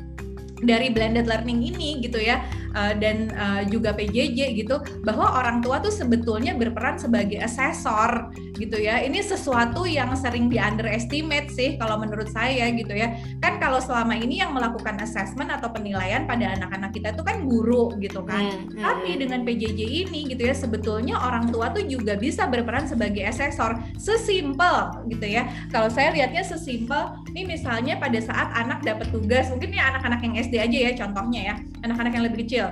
dari blended learning ini gitu ya uh, dan uh, juga PJJ gitu bahwa orang tua tuh sebetulnya berperan sebagai asesor gitu ya. Ini sesuatu yang sering di underestimate sih kalau menurut saya gitu ya. Kan kalau selama ini yang melakukan assessment atau penilaian pada anak-anak kita itu kan guru gitu kan. Hmm, hmm. Tapi dengan PJJ ini gitu ya sebetulnya orang tua tuh juga bisa berperan sebagai asesor. Sesimpel gitu ya. Kalau saya lihatnya sesimpel nih misalnya pada saat anak dapat tugas, mungkin nih anak-anak yang SD aja ya contohnya ya. Anak-anak yang lebih kecil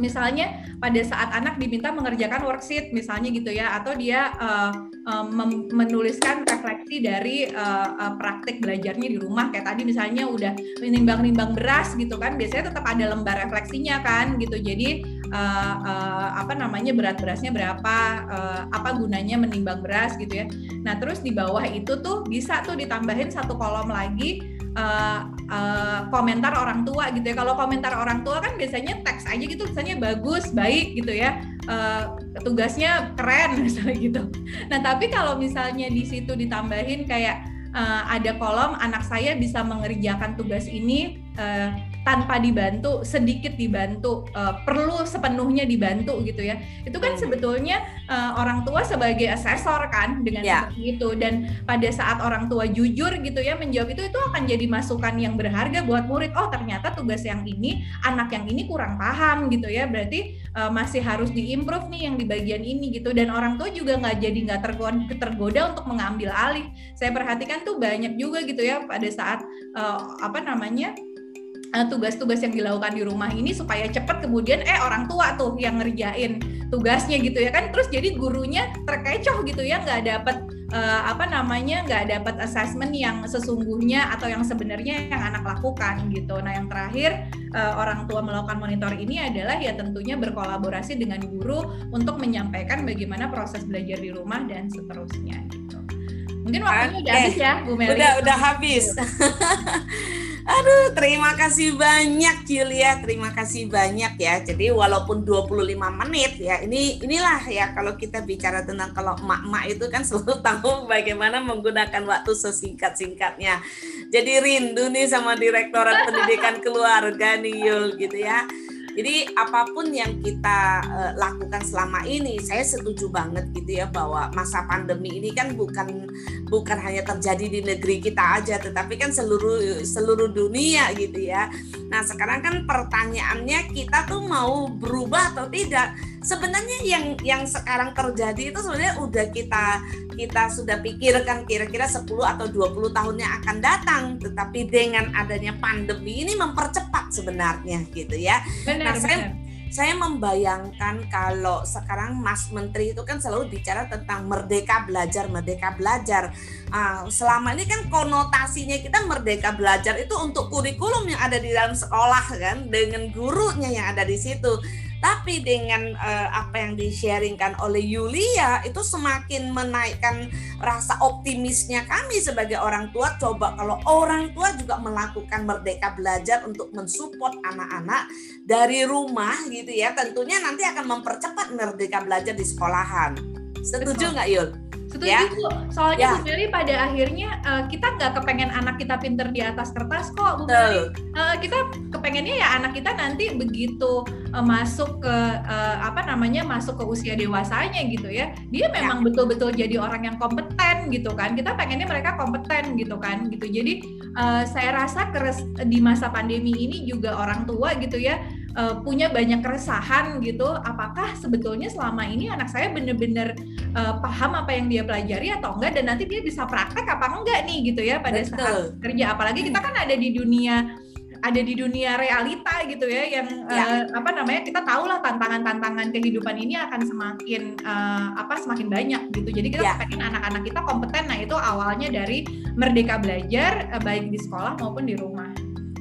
misalnya pada saat anak diminta mengerjakan worksheet misalnya gitu ya atau dia uh, uh, menuliskan refleksi dari uh, uh, praktik belajarnya di rumah kayak tadi misalnya udah menimbang-nimbang beras gitu kan biasanya tetap ada lembar refleksinya kan gitu jadi uh, uh, apa namanya berat berasnya berapa uh, apa gunanya menimbang beras gitu ya nah terus di bawah itu tuh bisa tuh ditambahin satu kolom lagi uh, komentar orang tua gitu ya. Kalau komentar orang tua kan biasanya teks aja gitu, misalnya bagus, baik gitu ya. Uh, tugasnya keren misalnya gitu. Nah tapi kalau misalnya di situ ditambahin kayak uh, ada kolom anak saya bisa mengerjakan tugas ini uh, tanpa dibantu sedikit dibantu uh, perlu sepenuhnya dibantu gitu ya. Itu kan hmm. sebetulnya uh, orang tua sebagai asesor kan dengan yeah. seperti itu. Dan pada saat orang tua jujur gitu ya menjawab itu itu akan jadi masukan yang berharga buat murid. Oh ternyata tugas yang ini anak yang ini kurang paham gitu ya. Berarti uh, masih harus diimprove nih yang di bagian ini gitu. Dan orang tua juga nggak jadi nggak tergoda, tergoda untuk mengambil alih. Saya perhatikan tuh banyak juga gitu ya pada saat uh, apa namanya tugas-tugas yang dilakukan di rumah ini supaya cepat kemudian eh orang tua tuh yang ngerjain tugasnya gitu ya kan. Terus jadi gurunya terkecoh gitu ya nggak dapat uh, apa namanya nggak dapat assessment yang sesungguhnya atau yang sebenarnya yang anak lakukan gitu. Nah yang terakhir uh, orang tua melakukan monitor ini adalah ya tentunya berkolaborasi dengan guru untuk menyampaikan bagaimana proses belajar di rumah dan seterusnya gitu. Mungkin waktunya okay. udah habis ya Bu Meli. Udah udah habis Aduh, terima kasih banyak Julia, terima kasih banyak ya. Jadi walaupun 25 menit ya, ini inilah ya kalau kita bicara tentang kalau emak-emak itu kan selalu tahu bagaimana menggunakan waktu sesingkat-singkatnya. Jadi rindu nih sama Direktorat Pendidikan Keluarga nih Yul gitu ya. Jadi apa pun yang kita uh, lakukan selama ini, saya setuju banget gitu ya bahwa masa pandemi ini kan bukan bukan hanya terjadi di negeri kita aja, tetapi kan seluruh seluruh dunia gitu ya. Nah sekarang kan pertanyaannya kita tuh mau berubah atau tidak? Sebenarnya yang yang sekarang terjadi itu sebenarnya udah kita kita sudah pikirkan kira-kira 10 atau 20 tahun yang akan datang, tetapi dengan adanya pandemi ini mempercepat sebenarnya gitu ya. Benar, nah, saya saya membayangkan kalau sekarang Mas Menteri itu kan selalu bicara tentang merdeka belajar, merdeka belajar. Uh, selama ini kan konotasinya kita merdeka belajar itu untuk kurikulum yang ada di dalam sekolah kan, dengan gurunya yang ada di situ. Tapi dengan uh, apa yang di-sharingkan oleh Yulia itu semakin menaikkan rasa optimisnya kami sebagai orang tua. Coba kalau orang tua juga melakukan merdeka belajar untuk mensupport anak-anak dari rumah gitu ya, tentunya nanti akan mempercepat merdeka belajar di sekolahan. Setuju nggak Yul? Setuju ya? Bu. Soalnya ya. Bu Meli pada akhirnya uh, kita nggak kepengen anak kita pinter di atas kertas kok Bu Meli. Uh, kita kepengennya ya anak kita nanti begitu uh, masuk ke uh, apa namanya masuk ke usia dewasanya gitu ya. Dia ya. memang betul-betul ya. jadi orang yang kompeten gitu kan. Kita pengennya mereka kompeten gitu kan gitu. Jadi uh, saya rasa keres di masa pandemi ini juga orang tua gitu ya uh, punya banyak keresahan gitu apakah sebetulnya selama ini anak saya benar-benar uh, paham apa yang dia pelajari atau enggak dan nanti dia bisa praktek apa enggak nih gitu ya pada Betul. saat kerja apalagi kita kan ada di dunia ada di dunia realita gitu ya yang ya. Uh, apa namanya kita tahu lah tantangan-tantangan kehidupan ini akan semakin uh, apa semakin banyak gitu jadi kita ya. pengen anak-anak kita kompeten nah itu awalnya dari merdeka belajar uh, baik di sekolah maupun di rumah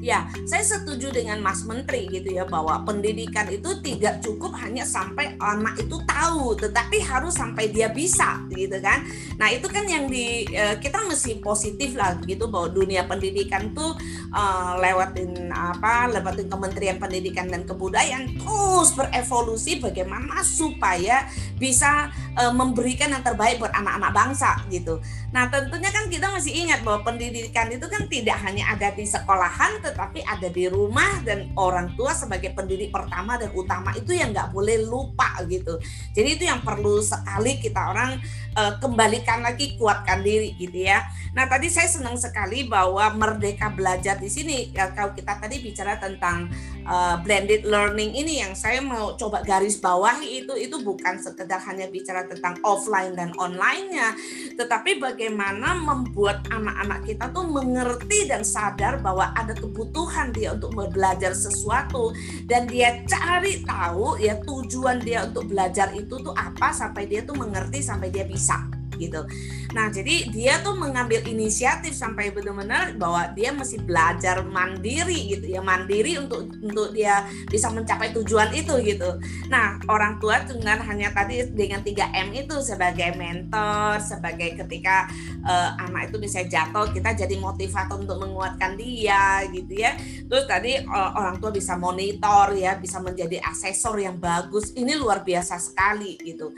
Ya, saya setuju dengan Mas Menteri gitu ya bahwa pendidikan itu tidak cukup hanya sampai anak itu tahu, tetapi harus sampai dia bisa gitu kan. Nah, itu kan yang di eh, kita mesti positif lah gitu bahwa dunia pendidikan tuh uh, lewatin apa? lewatin Kementerian Pendidikan dan Kebudayaan terus berevolusi bagaimana supaya bisa uh, memberikan yang terbaik buat anak-anak bangsa gitu. Nah, tentunya kan kita masih ingat bahwa pendidikan itu kan tidak hanya ada di sekolahan, tetapi ada di rumah dan orang tua sebagai pendidik pertama dan utama itu yang nggak boleh lupa gitu. Jadi itu yang perlu sekali kita orang uh, kembalikan lagi, kuatkan diri gitu ya. Nah, tadi saya senang sekali bahwa merdeka belajar di sini. Ya, kalau kita tadi bicara tentang uh, blended learning ini yang saya mau coba garis bawahi itu itu bukan sekedar hanya bicara tentang offline dan online-nya, tetapi bagaimana membuat anak-anak kita tuh mengerti dan sadar bahwa ada kebutuhan dia untuk belajar sesuatu dan dia cari tahu ya tujuan dia untuk belajar itu tuh apa sampai dia tuh mengerti sampai dia bisa gitu. Nah, jadi dia tuh mengambil inisiatif sampai benar-benar bahwa dia mesti belajar mandiri gitu ya, mandiri untuk untuk dia bisa mencapai tujuan itu gitu. Nah, orang tua dengan hanya tadi dengan 3M itu sebagai mentor, sebagai ketika uh, anak itu bisa jatuh, kita jadi motivator untuk menguatkan dia gitu ya. Terus tadi uh, orang tua bisa monitor ya, bisa menjadi asesor yang bagus. Ini luar biasa sekali gitu.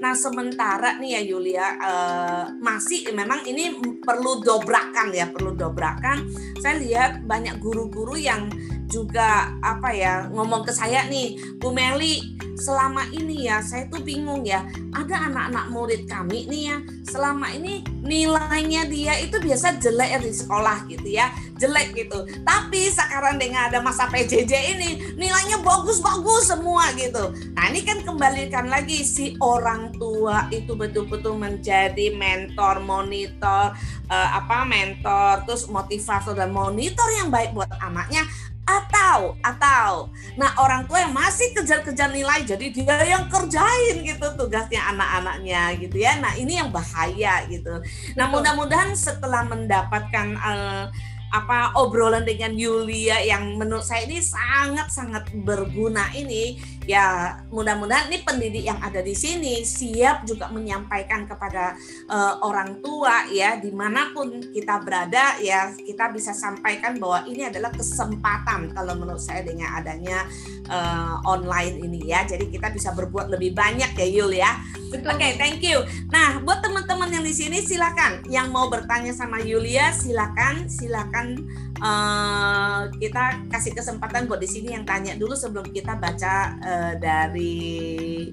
Nah sementara nih ya Yulia uh, masih memang ini perlu dobrakan ya perlu dobrakan. Saya lihat banyak guru-guru yang juga apa ya ngomong ke saya nih Bu Meli selama ini ya saya tuh bingung ya ada anak-anak murid kami nih ya selama ini nilainya dia itu biasa jelek ya di sekolah gitu ya jelek gitu. Tapi sekarang dengan ada masa PJJ ini nilainya bagus-bagus semua gitu. Nah ini kan kembalikan lagi si orang tua itu betul-betul menjadi mentor monitor uh, apa mentor terus motivator dan monitor yang baik buat anaknya atau atau. Nah orang tua yang masih kejar-kejar nilai jadi dia yang kerjain gitu tugasnya anak-anaknya gitu ya. Nah ini yang bahaya gitu. Nah mudah-mudahan setelah mendapatkan uh, apa obrolan dengan Yulia yang menurut saya ini sangat-sangat berguna ini ya mudah-mudahan ini pendidik yang ada di sini siap juga menyampaikan kepada uh, orang tua ya di mana pun kita berada ya kita bisa sampaikan bahwa ini adalah kesempatan kalau menurut saya dengan adanya uh, online ini ya. Jadi kita bisa berbuat lebih banyak ya Yul ya. Oke okay, thank you. Nah buat teman-teman yang di sini silakan. Yang mau bertanya sama Yulia silakan silakan uh, kita kasih kesempatan buat di sini yang tanya dulu sebelum kita baca uh, dari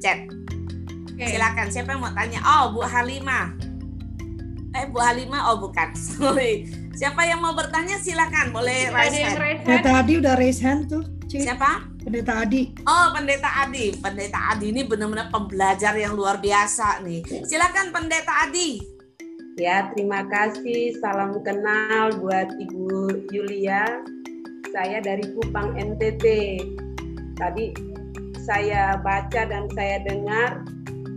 chat. Okay. Silakan siapa yang mau tanya? Oh, Bu Halimah. Eh, Bu Halimah, oh bukan. Sorry. Siapa yang mau bertanya silakan, boleh raise hand. Pendeta Adi udah raise hand tuh. Cik. Siapa? Pendeta Adi. Oh, Pendeta Adi. Pendeta Adi ini benar-benar pembelajar yang luar biasa nih. Silakan Pendeta Adi. Ya, terima kasih. Salam kenal buat Ibu Yulia. Saya dari Kupang NTT tadi saya baca dan saya dengar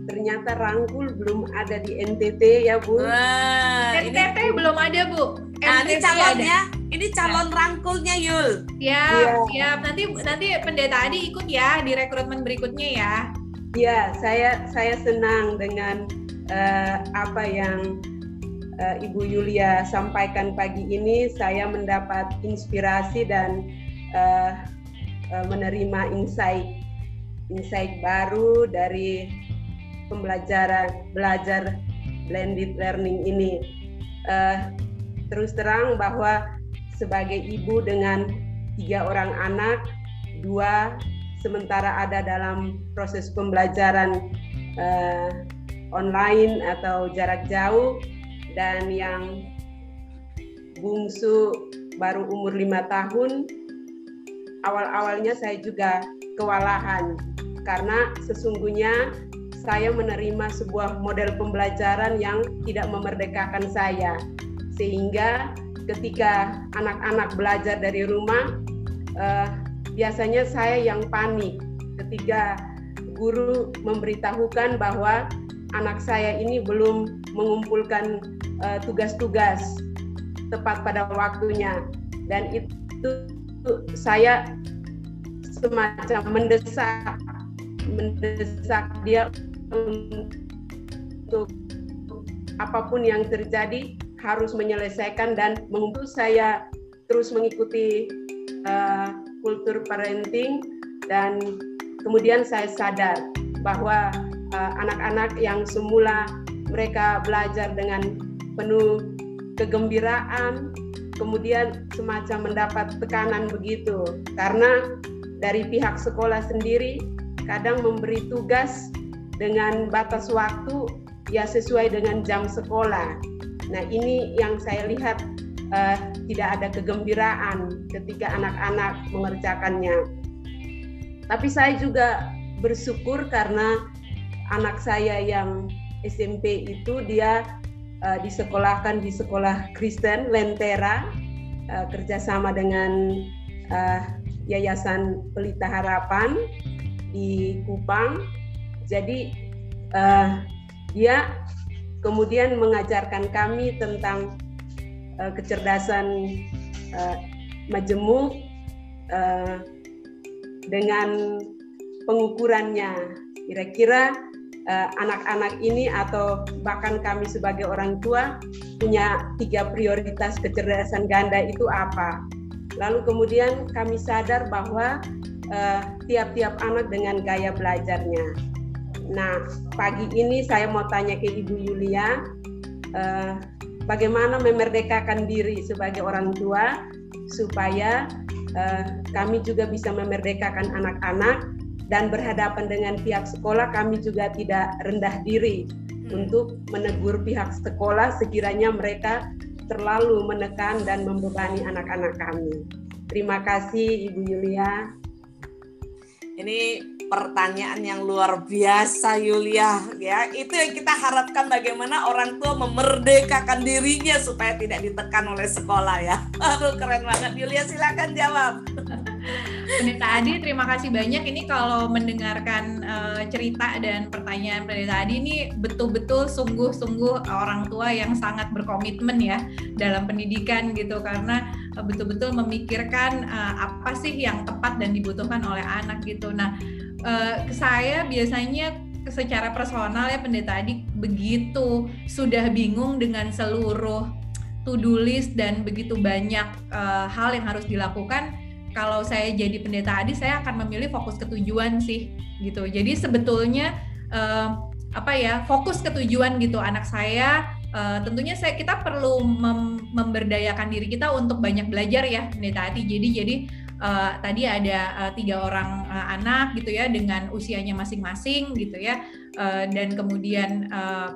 ternyata rangkul belum ada di NTT ya Bu. Wah, NTT ini... belum ada Bu. Nah, ini calonnya, ada. ini calon ya. rangkulnya Yul. Ya, ya. Nanti nanti pendeta Adi ikut ya di rekrutmen berikutnya ya. Ya, saya saya senang dengan uh, apa yang uh, Ibu Yulia sampaikan pagi ini. Saya mendapat inspirasi dan uh, Eh, menerima insight insight baru dari pembelajaran belajar blended learning ini. Uh, terus terang bahwa sebagai ibu dengan tiga orang anak, dua sementara ada dalam proses pembelajaran uh, online atau jarak jauh dan yang bungsu baru umur lima tahun awal-awalnya saya juga kewalahan. Karena sesungguhnya saya menerima sebuah model pembelajaran yang tidak memerdekakan saya. Sehingga ketika anak-anak belajar dari rumah eh, biasanya saya yang panik ketika guru memberitahukan bahwa anak saya ini belum mengumpulkan eh, tugas-tugas tepat pada waktunya. Dan itu saya semacam mendesak mendesak dia untuk apa pun yang terjadi harus menyelesaikan dan mengumpul saya terus mengikuti uh, kultur parenting dan kemudian saya sadar bahwa eh, anak-anak uh, yang semula mereka belajar dengan penuh kegembiraan kemudian semacam mendapat tekanan begitu karena dari pihak sekolah sendiri kadang memberi tugas dengan batas waktu ya sesuai dengan jam sekolah. Nah ini yang saya lihat uh, tidak ada kegembiraan ketika anak-anak mengerjakannya. Tapi saya juga bersyukur karena anak saya yang SMP itu dia uh, disekolahkan di sekolah Kristen Lentera uh, kerjasama dengan uh, Yayasan Pelita Harapan di Kupang. Jadi uh, dia kemudian mengajarkan kami tentang uh, kecerdasan uh, majemuk uh, dengan pengukurannya. Kira-kira anak-anak uh, ini atau bahkan kami sebagai orang tua punya tiga prioritas kecerdasan ganda itu apa. Lalu kemudian kami sadar bahwa eh, tiap-tiap uh, anak dengan gaya belajarnya. Nah, pagi ini saya mau tanya ke Ibu Yulia, uh, bagaimana memerdekakan diri sebagai orang tua supaya uh, kami juga bisa memerdekakan anak-anak dan berhadapan dengan pihak sekolah kami juga tidak rendah diri hmm. untuk menegur pihak sekolah sekiranya mereka terlalu menekan dan membebani anak-anak kami. Terima kasih Ibu Yulia. Ini pertanyaan yang luar biasa Yulia ya itu yang kita harapkan bagaimana orang tua memerdekakan dirinya supaya tidak ditekan oleh sekolah ya aduh keren banget Yulia silakan jawab Pendeta Adi, terima kasih banyak. Ini kalau mendengarkan uh, cerita dan pertanyaan Pendeta Adi ini betul-betul sungguh-sungguh orang tua yang sangat berkomitmen ya dalam pendidikan gitu karena uh, betul-betul memikirkan uh, apa sih yang tepat dan dibutuhkan oleh anak gitu. Nah, uh, saya biasanya secara personal ya Pendeta Adi begitu sudah bingung dengan seluruh to-do list dan begitu banyak uh, hal yang harus dilakukan kalau saya jadi pendeta adi saya akan memilih fokus ke tujuan sih gitu. Jadi sebetulnya uh, apa ya fokus ke tujuan gitu. Anak saya uh, tentunya saya kita perlu mem memberdayakan diri kita untuk banyak belajar ya pendeta adi. Jadi jadi uh, tadi ada uh, tiga orang uh, anak gitu ya dengan usianya masing-masing gitu ya. Uh, dan kemudian uh,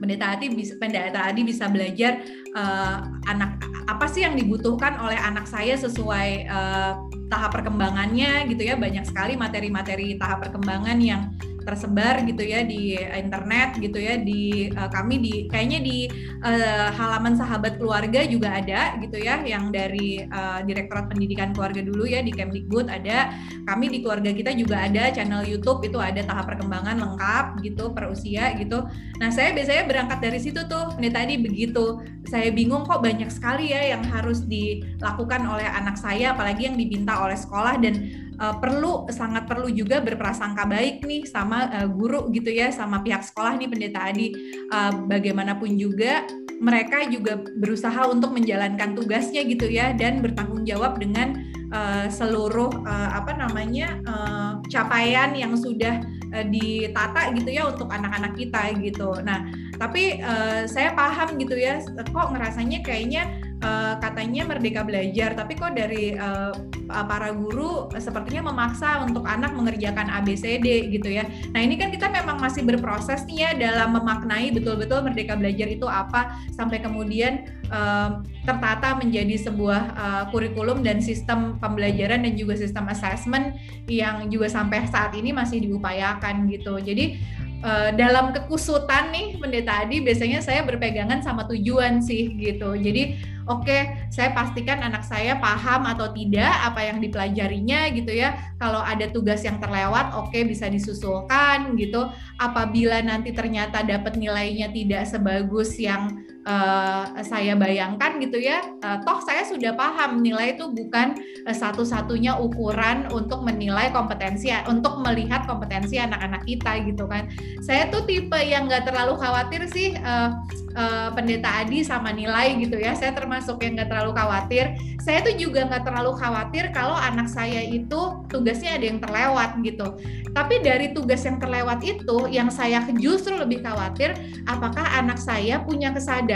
pendeta Adi bisa pendeta Adi bisa belajar uh, anak apa sih yang dibutuhkan oleh anak saya sesuai uh, tahap perkembangannya gitu ya. Banyak sekali materi-materi tahap perkembangan yang tersebar gitu ya di internet gitu ya di uh, kami di kayaknya di uh, halaman sahabat keluarga juga ada gitu ya yang dari uh, Direktorat Pendidikan Keluarga dulu ya di Kemdikbud ada. Kami di keluarga kita juga ada channel YouTube itu ada tahap perkembangan lengkap gitu per usia gitu. Nah saya biasanya berangkat dari situ tuh ini tadi begitu. Saya bingung kok banyak sekali ya yang harus dilakukan oleh anak saya apalagi yang diminta oleh sekolah dan uh, perlu sangat perlu juga berprasangka baik nih sama uh, guru gitu ya sama pihak sekolah nih pendeta Adi uh, bagaimanapun juga mereka juga berusaha untuk menjalankan tugasnya gitu ya dan bertanggung jawab dengan uh, seluruh uh, apa namanya uh, capaian yang sudah uh, ditata gitu ya untuk anak-anak kita gitu. Nah, tapi uh, saya paham gitu ya kok ngerasanya kayaknya uh, katanya merdeka belajar, tapi kok dari uh, para guru sepertinya memaksa untuk anak mengerjakan ABCD gitu ya. Nah ini kan kita memang masih berproses nih ya dalam memaknai betul-betul merdeka belajar itu apa sampai kemudian uh, tertata menjadi sebuah uh, kurikulum dan sistem pembelajaran dan juga sistem assessment yang juga sampai saat ini masih diupayakan gitu. Jadi uh, dalam kekusutan nih pendeta Adi biasanya saya berpegangan sama tujuan sih gitu. Jadi oke okay, saya pastikan anak saya paham atau tidak apa yang dipelajarinya gitu ya. Kalau ada tugas yang terlewat oke okay, bisa disusulkan gitu. Apabila nanti ternyata dapat nilainya tidak sebagus yang uh, saya bayangkan gitu ya, uh, toh saya sudah paham nilai itu bukan uh, satu-satunya ukuran untuk menilai kompetensi, untuk melihat kompetensi anak-anak kita gitu kan. Saya tuh tipe yang nggak terlalu khawatir sih uh, uh, pendeta Adi sama nilai gitu ya. Saya termasuk yang nggak terlalu khawatir. Saya tuh juga nggak terlalu khawatir kalau anak saya itu tugasnya ada yang terlewat gitu. Tapi dari tugas yang terlewat itu, yang saya justru lebih khawatir, apakah anak saya punya kesadaran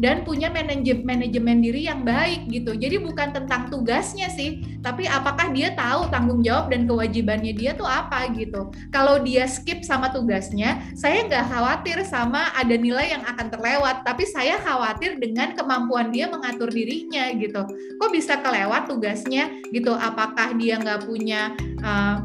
dan punya manajemen manajemen diri yang baik gitu. Jadi bukan tentang tugasnya sih, tapi apakah dia tahu tanggung jawab dan kewajibannya dia tuh apa gitu. Kalau dia skip sama tugasnya, saya nggak khawatir sama ada nilai yang akan terlewat, tapi saya khawatir dengan kemampuan dia mengatur dirinya gitu. Kok bisa kelewat tugasnya gitu? Apakah dia nggak punya uh,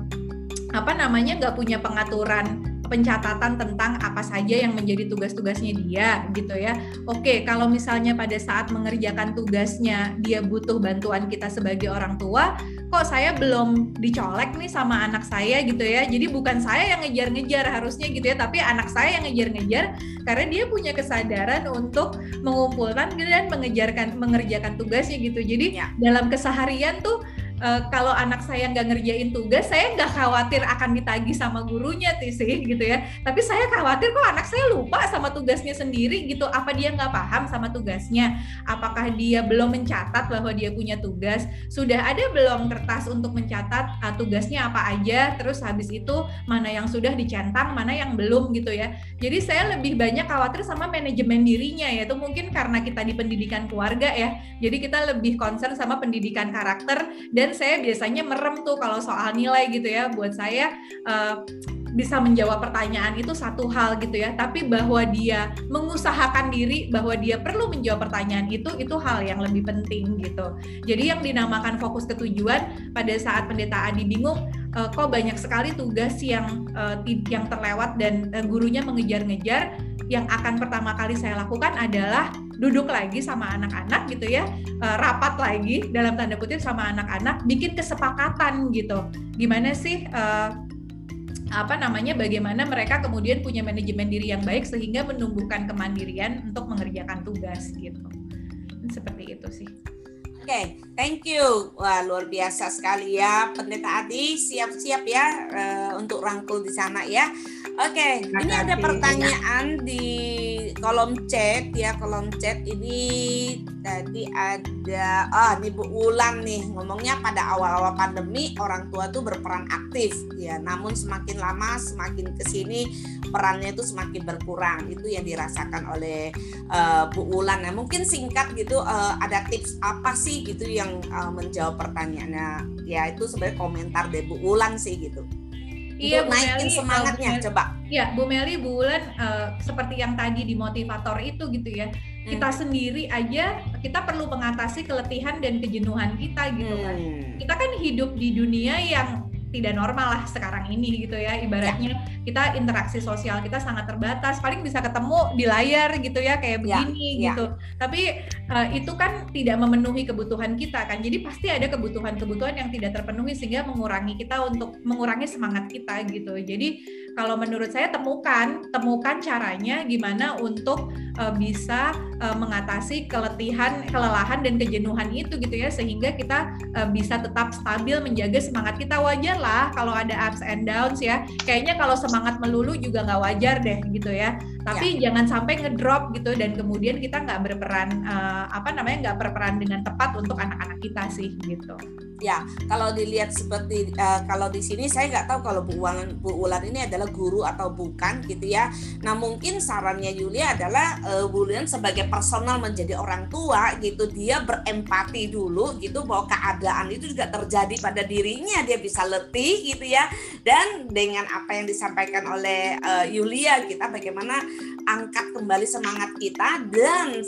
apa namanya nggak punya pengaturan pencatatan tentang apa saja yang menjadi tugas-tugasnya dia gitu ya. Oke, kalau misalnya pada saat mengerjakan tugasnya dia butuh bantuan kita sebagai orang tua, kok saya belum dicolek nih sama anak saya gitu ya. Jadi bukan saya yang ngejar-ngejar harusnya gitu ya, tapi anak saya yang ngejar-ngejar karena dia punya kesadaran untuk mengumpulkan dan mengejarkan mengerjakan tugasnya gitu. Jadi ya. dalam keseharian tuh uh, kalau anak saya nggak ngerjain tugas, saya nggak khawatir akan ditagih sama gurunya sih gitu ya. Tapi saya khawatir kok anak saya lupa sama tugasnya sendiri gitu. Apa dia nggak paham sama tugasnya? Apakah dia belum mencatat bahwa dia punya tugas? Sudah ada belum kertas untuk mencatat uh, tugasnya apa aja? Terus habis itu mana yang sudah dicentang, mana yang belum gitu ya. Jadi saya lebih banyak khawatir sama manajemen dirinya ya. Itu mungkin karena kita di pendidikan keluarga ya. Jadi kita lebih concern sama pendidikan karakter dan saya biasanya merem tuh kalau soal nilai gitu ya. Buat saya uh, bisa menjawab pertanyaan itu satu hal gitu ya. Tapi bahwa dia mengusahakan diri bahwa dia perlu menjawab pertanyaan itu itu hal yang lebih penting gitu. Jadi yang dinamakan fokus ketujuan pada saat pendeta Adi bingung uh, kok banyak sekali tugas yang uh, yang terlewat dan gurunya mengejar-ngejar yang akan pertama kali saya lakukan adalah duduk lagi sama anak-anak gitu ya uh, rapat lagi dalam tanda kutip sama anak-anak bikin kesepakatan gitu. Gimana sih uh, apa namanya bagaimana mereka kemudian punya manajemen diri yang baik sehingga menumbuhkan kemandirian untuk mengerjakan tugas gitu. Seperti itu sih Oke, okay, thank you. Wah, luar biasa sekali ya. Pendeta Adi, siap-siap ya uh, untuk rangkul di sana ya. Oke, okay, ini ada pertanyaan di kolom chat ya, kolom chat ini tadi ada ah oh, Bu Ulan nih ngomongnya pada awal-awal pandemi orang tua tuh berperan aktif ya namun semakin lama semakin ke sini perannya itu semakin berkurang itu yang dirasakan oleh uh, Bu Ulan nah mungkin singkat gitu uh, ada tips apa sih gitu yang uh, menjawab pertanyaannya ya itu sebenarnya komentar dari Bu Ulan sih gitu Iya, Bu naikin Meli, semangatnya Meli, coba. Iya, Bu Meli, Bu Ulan uh, seperti yang tadi di motivator itu gitu ya kita hmm. sendiri aja kita perlu mengatasi keletihan dan kejenuhan kita gitu kan. Hmm. Kita kan hidup di dunia yang tidak normal lah sekarang ini gitu ya. Ibaratnya ya. kita interaksi sosial kita sangat terbatas. Paling bisa ketemu di layar gitu ya kayak ya, begini ya. gitu. Tapi uh, itu kan tidak memenuhi kebutuhan kita kan. Jadi pasti ada kebutuhan-kebutuhan yang tidak terpenuhi sehingga mengurangi kita untuk mengurangi semangat kita gitu. Jadi kalau menurut saya temukan temukan caranya gimana untuk uh, bisa uh, mengatasi keletihan, kelelahan dan kejenuhan itu gitu ya sehingga kita uh, bisa tetap stabil menjaga semangat kita wajar lah kalau ada ups and downs ya. Kayaknya kalau semangat melulu juga nggak wajar deh gitu ya. Tapi ya. jangan sampai ngedrop gitu dan kemudian kita nggak berperan uh, apa namanya nggak berperan dengan tepat untuk anak-anak kita sih gitu. Ya, kalau dilihat seperti uh, kalau di sini saya nggak tahu kalau Bu Ulan Bu Ulan ini adalah guru atau bukan gitu ya. Nah mungkin sarannya Yulia adalah uh, Bu Ulan sebagai personal menjadi orang tua gitu dia berempati dulu gitu bahwa keadaan itu juga terjadi pada dirinya dia bisa letih gitu ya dan dengan apa yang disampaikan oleh uh, Yulia kita bagaimana angkat kembali semangat kita dan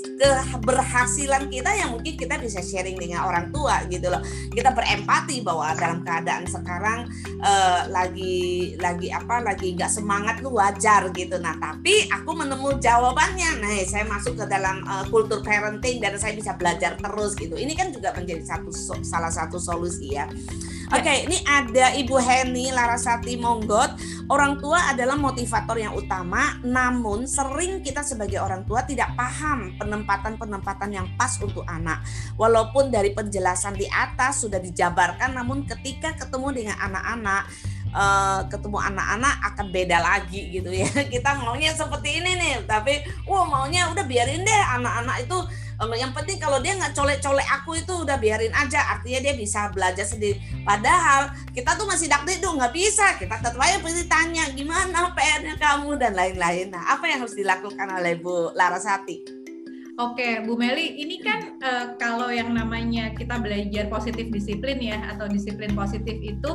keberhasilan kita yang mungkin kita bisa sharing dengan orang tua gitu loh kita berempati bahwa dalam keadaan sekarang uh, lagi lagi apa lagi nggak semangat lu wajar gitu. Nah tapi aku menemu jawabannya. Nah saya masuk ke dalam uh, kultur parenting dan saya bisa belajar terus gitu. Ini kan juga menjadi satu salah satu solusi ya. Oke, okay, ini ada Ibu Heni Larasati Monggot. Orang tua adalah motivator yang utama, namun sering kita sebagai orang tua tidak paham penempatan-penempatan yang pas untuk anak. Walaupun dari penjelasan di atas sudah dijabarkan, namun ketika ketemu dengan anak-anak, uh, ketemu anak-anak akan beda lagi gitu ya. Kita maunya seperti ini nih, tapi wah maunya udah biarin deh anak-anak itu. Yang penting kalau dia nggak colek-colek aku itu udah biarin aja artinya dia bisa belajar sendiri. Padahal kita tuh masih tuh nggak bisa. Kita tetap aja pasti tanya gimana PR-nya kamu? dan lain-lain. Nah apa yang harus dilakukan oleh Bu Larasati Oke, Bu Meli, ini kan uh, kalau yang namanya kita belajar positif disiplin ya atau disiplin positif itu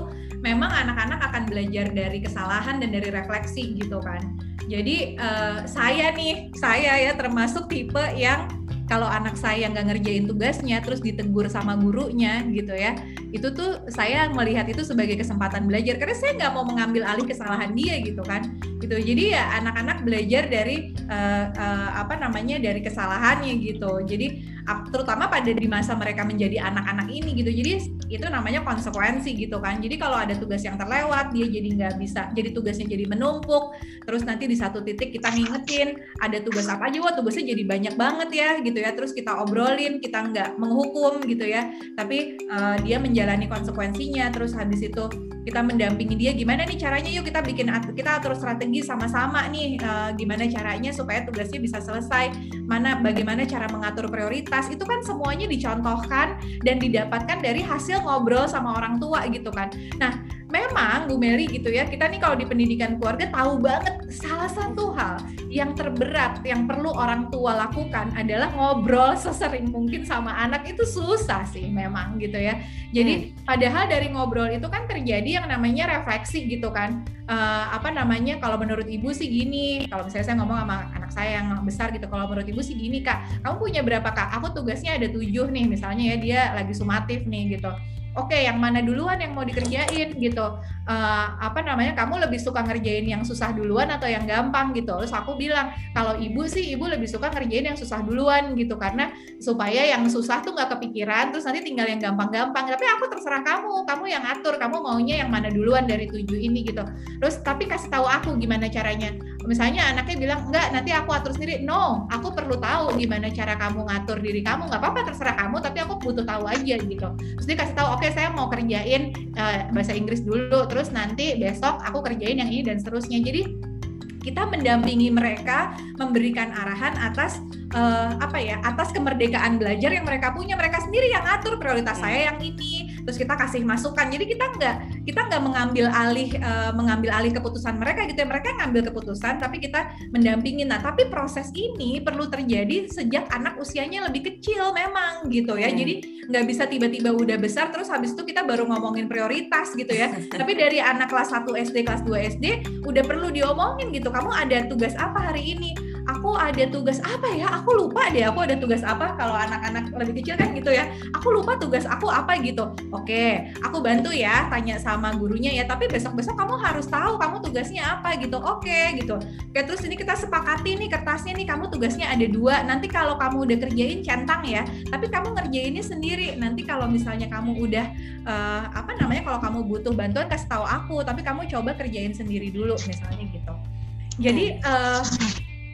memang anak-anak akan belajar dari kesalahan dan dari refleksi gitu kan. Jadi uh, saya nih, saya ya termasuk tipe yang kalau anak saya nggak ngerjain tugasnya terus ditegur sama gurunya gitu ya itu tuh saya melihat itu sebagai kesempatan belajar. Karena saya nggak mau mengambil alih kesalahan dia gitu kan. Gitu. Jadi ya anak-anak belajar dari uh, uh, apa namanya dari kesalahannya gitu. Jadi terutama pada di masa mereka menjadi anak-anak ini gitu. Jadi itu namanya konsekuensi gitu kan. Jadi kalau ada tugas yang terlewat dia jadi nggak bisa jadi tugasnya jadi menumpuk. Terus nanti di satu titik kita ngingetin ada tugas apa aja wah tugasnya jadi banyak banget ya gitu ya. Terus kita obrolin kita nggak menghukum gitu ya. Tapi uh, dia menjalani konsekuensinya. Terus habis itu kita mendampingi dia gimana nih caranya? Yuk kita bikin kita atur strategi sama-sama nih uh, gimana caranya supaya tugasnya bisa selesai. Mana bagaimana cara mengatur prioritas. Itu kan semuanya dicontohkan dan didapatkan dari hasil ngobrol sama orang tua gitu kan. Nah memang Bu Meli gitu ya kita nih kalau di pendidikan keluarga tahu banget salah satu hal yang terberat yang perlu orang tua lakukan adalah ngobrol sesering mungkin sama anak itu susah sih memang gitu ya. Jadi hmm. padahal dari ngobrol itu kan terjadi yang namanya refleksi gitu kan. Uh, apa namanya kalau menurut ibu sih gini, kalau misalnya saya ngomong sama anak saya yang besar gitu, kalau menurut ibu sih gini kak, kamu punya berapa kak? Aku tugasnya ada tujuh nih misalnya ya dia lagi sumatif nih gitu oke okay, yang mana duluan yang mau dikerjain gitu. Uh, apa namanya kamu lebih suka ngerjain yang susah duluan atau yang gampang gitu. Terus aku bilang kalau ibu sih ibu lebih suka ngerjain yang susah duluan gitu. Karena supaya yang susah tuh nggak kepikiran terus nanti tinggal yang gampang-gampang. Tapi aku terserah kamu kamu yang atur kamu maunya yang mana duluan dari tujuh ini gitu. Terus tapi kasih tahu aku gimana caranya. Misalnya anaknya bilang enggak nanti aku atur sendiri. No aku perlu tahu gimana cara kamu ngatur diri kamu. Nggak apa-apa terserah kamu tapi aku butuh tahu aja gitu. Terus dia kasih tahu oke okay, saya mau kerjain uh, bahasa Inggris dulu terus nanti besok aku kerjain yang ini dan seterusnya. Jadi kita mendampingi mereka memberikan arahan atas uh, apa ya atas kemerdekaan belajar yang mereka punya. Mereka sendiri yang atur prioritas saya yang ini terus kita kasih masukan. Jadi kita nggak kita nggak mengambil alih uh, mengambil alih keputusan mereka gitu ya. Mereka ngambil keputusan tapi kita mendampingi nah tapi proses ini perlu terjadi sejak anak usianya lebih kecil memang gitu ya. Hmm. jadi nggak bisa tiba-tiba udah besar terus habis itu kita baru ngomongin prioritas gitu ya. Tapi dari anak kelas 1 SD kelas 2 SD udah perlu diomongin gitu. Kamu ada tugas apa hari ini aku ada tugas apa ya? Aku lupa deh aku ada tugas apa kalau anak-anak lebih kecil kan gitu ya. Aku lupa tugas aku apa gitu. Oke aku bantu ya tanya sama gurunya ya. Tapi besok-besok kamu harus tahu kamu tugasnya apa gitu. Oke gitu. Oke terus ini kita sepakati nih kertasnya nih. Kamu tugasnya ada dua. Nanti kalau kamu udah kerjain centang ya tapi kamu ngerjainnya sendiri. Nanti kalau misalnya kamu udah uh, apa namanya kalau kamu butuh bantuan kasih tahu aku. Tapi kamu coba kerjain sendiri dulu misalnya gitu. Jadi uh,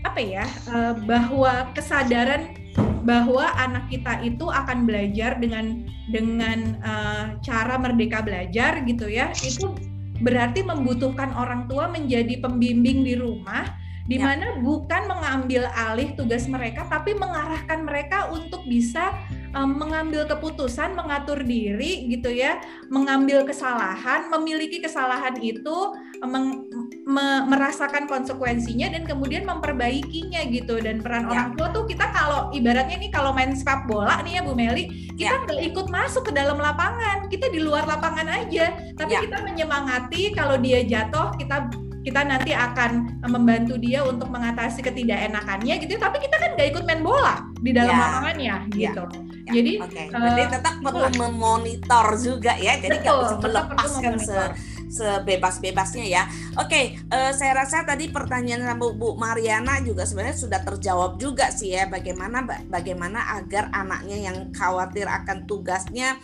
apa ya uh, bahwa kesadaran bahwa anak kita itu akan belajar dengan dengan uh, cara merdeka belajar gitu ya itu berarti membutuhkan orang tua menjadi pembimbing di rumah di ya. mana ya. bukan mengambil alih tugas mereka tapi mengarahkan mereka untuk bisa um, mengambil keputusan mengatur diri gitu ya mengambil kesalahan memiliki kesalahan itu meng, me, merasakan konsekuensinya dan kemudian memperbaikinya gitu dan peran ya. orang tua tuh kita kalau ibaratnya nih kalau main sepak bola nih ya Bu Meli kita ya. ikut masuk ke dalam lapangan kita di luar lapangan aja tapi ya. kita menyemangati kalau dia jatuh kita kita nanti akan membantu dia untuk mengatasi ketidakenakannya gitu tapi kita kan nggak ikut main bola di dalam ya. lapangannya ya. gitu ya. jadi okay. uh, tetap perlu memonitor juga ya jadi nggak bisa melepaskan se sebebas-bebasnya ya. Oke, okay, uh, eh, saya rasa tadi pertanyaan Bu, Bu Mariana juga sebenarnya sudah terjawab juga sih ya bagaimana bagaimana agar anaknya yang khawatir akan tugasnya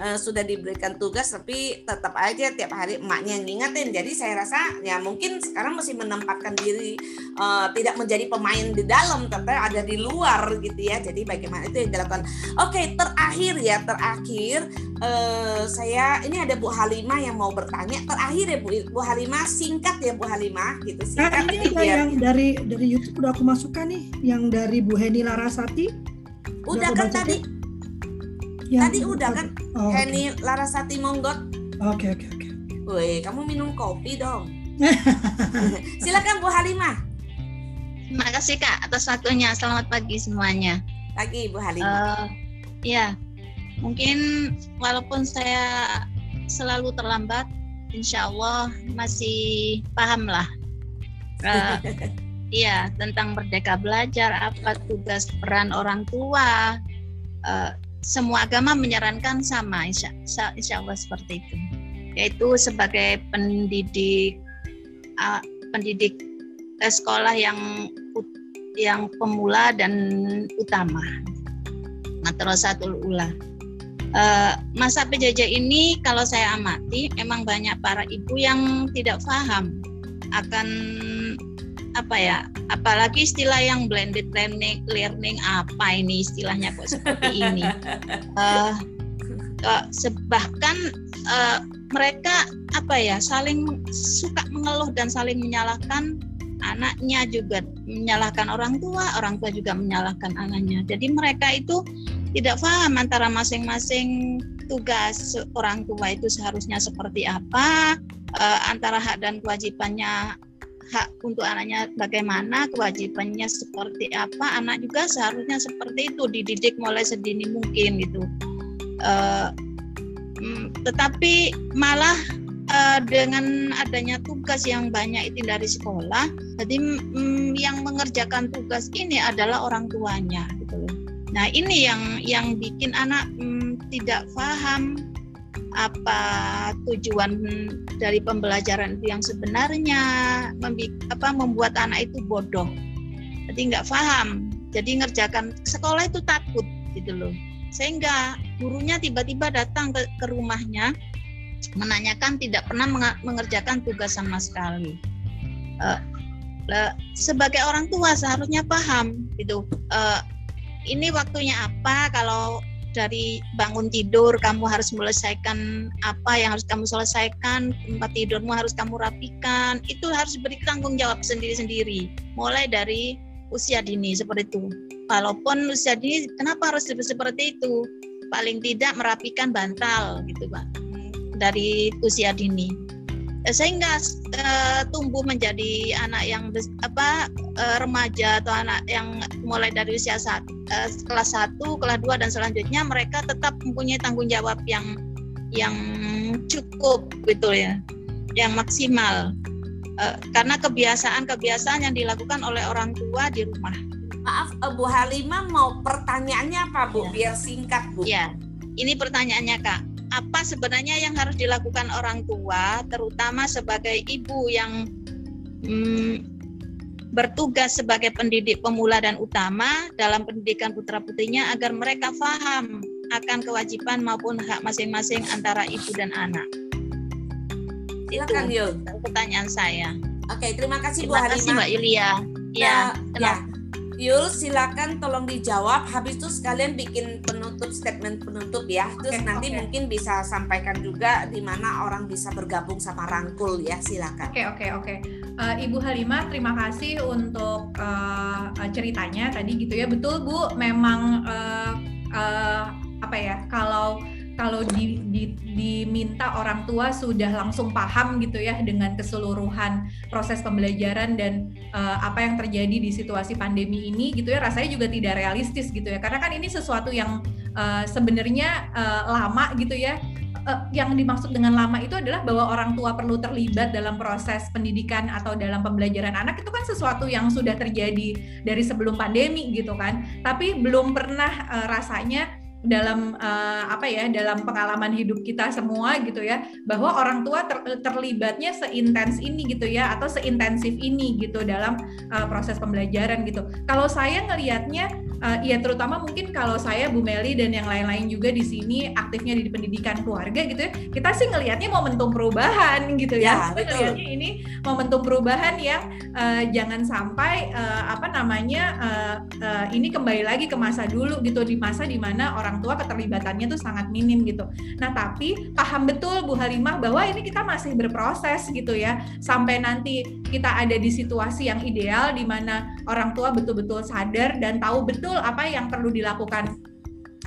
uh, sudah diberikan tugas tapi tetap aja tiap hari emaknya yang ngingetin jadi saya rasa ya mungkin sekarang masih menempatkan diri uh, tidak menjadi pemain di dalam tapi ada di luar gitu ya. Jadi bagaimana itu yang dilakukan. Oke terakhir ya terakhir uh, saya ini ada Bu Halimah yang mau bertanya. Terakhir ya Bu Bu Halimah singkat ya Bu Halimah gitu singkat nah, ini ada biar... yang dari dari YouTube udah aku masukkan nih yang dari Bu Heni Larasati. Udah, udah kan tadi yang Tadi udah kan oh, Henny okay. Larasati Monggot. Oke okay, oke okay, oke. Okay. Woi, kamu minum kopi dong. Silakan Bu Halimah. Terima kasih Kak atas waktunya. Selamat pagi semuanya. Pagi Bu Halimah. Uh, ya, mungkin walaupun saya selalu terlambat, insya Allah masih paham lah. Uh, iya, tentang merdeka belajar, apa tugas peran orang tua, uh, semua agama menyarankan sama insya, insya Allah seperti itu. Yaitu sebagai pendidik uh, pendidik uh, sekolah yang yang pemula dan utama. Madrasatul ula. Uh, masa PJJ ini kalau saya amati memang banyak para ibu yang tidak paham akan apa ya apalagi istilah yang blended learning learning apa ini istilahnya kok seperti ini. Uh, uh, bahkan uh, mereka apa ya saling suka mengeluh dan saling menyalahkan anaknya juga menyalahkan orang tua orang tua juga menyalahkan anaknya. Jadi mereka itu tidak paham antara masing-masing tugas orang tua itu seharusnya seperti apa uh, antara hak dan kewajibannya hak untuk anaknya bagaimana, kewajibannya seperti apa, anak juga seharusnya seperti itu dididik mulai sedini mungkin gitu. Uh, tetapi malah uh, dengan adanya tugas yang banyak itu dari sekolah, jadi mm, yang mengerjakan tugas ini adalah orang tuanya gitu Nah ini yang yang bikin anak mm, tidak paham apa tujuan dari pembelajaran itu yang sebenarnya apa membuat anak itu bodoh. Jadi nggak paham. Jadi ngerjakan sekolah itu takut gitu loh. Sehingga gurunya tiba-tiba datang ke, ke rumahnya menanyakan tidak pernah mengerjakan tugas sama sekali. Uh, uh, sebagai orang tua seharusnya paham gitu. Uh, ini waktunya apa? Kalau dari bangun tidur kamu harus menyelesaikan apa yang harus kamu selesaikan tempat tidurmu harus kamu rapikan itu harus beri tanggung jawab sendiri-sendiri mulai dari usia dini seperti itu. Walaupun usia dini kenapa harus seperti itu? Paling tidak merapikan bantal gitu pak dari usia dini sehingga uh, tumbuh menjadi anak yang apa uh, remaja atau anak yang mulai dari usia saat, uh, kelas 1, kelas 2 dan selanjutnya mereka tetap mempunyai tanggung jawab yang yang cukup gitu ya, yang maksimal. Uh, karena kebiasaan-kebiasaan yang dilakukan oleh orang tua di rumah. Maaf, Bu Halimah mau pertanyaannya apa Bu? Ya. Biar singkat Bu. Ya, ini pertanyaannya Kak apa sebenarnya yang harus dilakukan orang tua, terutama sebagai ibu yang hmm, bertugas sebagai pendidik pemula dan utama dalam pendidikan putra putrinya agar mereka paham akan kewajiban maupun hak masing-masing antara ibu dan anak. Silakan Yul. Pertanyaan saya. Oke, terima kasih terima Bu kasih Mbak Yulia. Ya, ya, ya. Yul silakan tolong dijawab habis itu sekalian bikin penutup statement penutup ya terus okay, nanti okay. mungkin bisa sampaikan juga di mana orang bisa bergabung sama rangkul ya silakan oke okay, oke okay, oke okay. uh, Ibu Halimah terima kasih untuk uh, ceritanya tadi gitu ya betul Bu memang uh, uh, apa ya kalau kalau di, di, diminta orang tua sudah langsung paham gitu ya dengan keseluruhan proses pembelajaran dan uh, apa yang terjadi di situasi pandemi ini gitu ya rasanya juga tidak realistis gitu ya. Karena kan ini sesuatu yang uh, sebenarnya uh, lama gitu ya. Uh, yang dimaksud dengan lama itu adalah bahwa orang tua perlu terlibat dalam proses pendidikan atau dalam pembelajaran anak itu kan sesuatu yang sudah terjadi dari sebelum pandemi gitu kan. Tapi belum pernah uh, rasanya dalam uh, apa ya dalam pengalaman hidup kita semua gitu ya bahwa orang tua ter, terlibatnya seintens ini gitu ya atau seintensif ini gitu dalam uh, proses pembelajaran gitu. Kalau saya ngelihatnya uh, ya terutama mungkin kalau saya Bu Meli dan yang lain-lain juga di sini aktifnya di pendidikan keluarga gitu ya, kita sih ngelihatnya momentum perubahan gitu ya. ya ngelihatnya ini momentum perubahan yang uh, jangan sampai uh, apa namanya uh, uh, ini kembali lagi ke masa dulu gitu di masa di mana orang orang tua keterlibatannya tuh sangat minim gitu. Nah tapi paham betul Bu Halimah bahwa ini kita masih berproses gitu ya sampai nanti kita ada di situasi yang ideal di mana orang tua betul-betul sadar dan tahu betul apa yang perlu dilakukan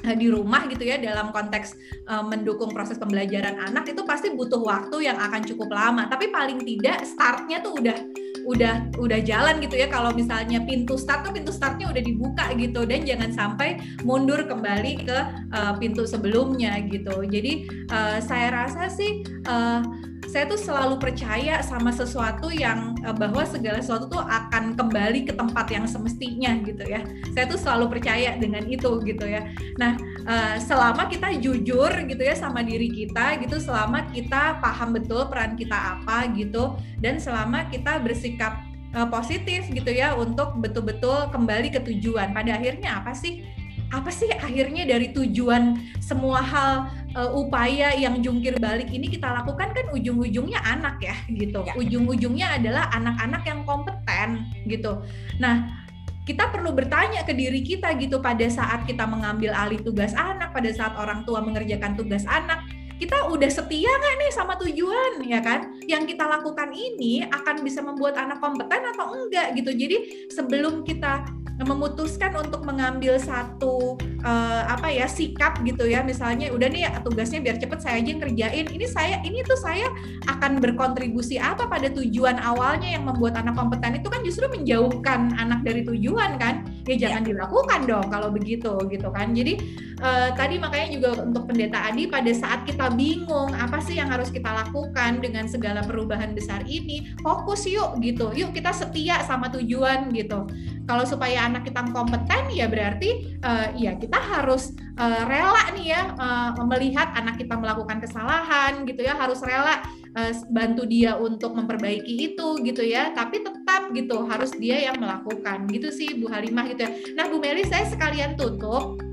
eh, di rumah gitu ya dalam konteks uh, mendukung proses pembelajaran anak itu pasti butuh waktu yang akan cukup lama. Tapi paling tidak startnya tuh udah udah udah jalan gitu ya. Kalau misalnya pintu start tuh pintu startnya udah dibuka gitu. Dan jangan sampai mundur kembali ke uh, pintu sebelumnya gitu. Jadi uh, saya rasa sih uh, saya tuh selalu percaya sama sesuatu yang uh, bahwa segala sesuatu tuh akan kembali ke tempat yang semestinya gitu ya. Saya tuh selalu percaya dengan itu gitu ya. Nah, uh, selama kita jujur gitu ya sama diri kita gitu, selama kita paham betul peran kita apa gitu dan selama kita bersikap uh, positif gitu ya untuk betul-betul kembali ke tujuan. Pada akhirnya apa sih? Apa sih akhirnya dari tujuan semua hal uh, upaya yang jungkir balik ini kita lakukan kan ujung-ujungnya anak ya gitu. Ya. Ujung-ujungnya adalah anak-anak yang kompeten gitu. Nah, kita perlu bertanya ke diri kita gitu pada saat kita mengambil alih tugas anak, pada saat orang tua mengerjakan tugas anak, kita udah setia nggak nih sama tujuan ya kan? Yang kita lakukan ini akan bisa membuat anak kompeten atau enggak gitu. Jadi sebelum kita memutuskan untuk mengambil satu uh, apa ya sikap gitu ya misalnya udah nih tugasnya biar cepet saya aja yang kerjain. Ini saya ini tuh saya akan berkontribusi apa pada tujuan awalnya yang membuat anak kompeten itu kan justru menjauhkan anak dari tujuan kan? Ya jangan ya. dilakukan dong kalau begitu gitu kan? Jadi uh, tadi makanya juga untuk pendeta Adi pada saat kita bingung apa sih yang harus kita lakukan dengan segala perubahan besar ini? Fokus yuk gitu. Yuk kita setia sama tujuan gitu. Kalau supaya anak kita kompeten ya berarti uh, ya kita harus uh, rela nih ya uh, melihat anak kita melakukan kesalahan gitu ya. Harus rela uh, bantu dia untuk memperbaiki itu gitu ya. Tapi tetap gitu harus dia yang melakukan. Gitu sih Bu Halimah gitu ya. Nah Bu Meli saya sekalian tutup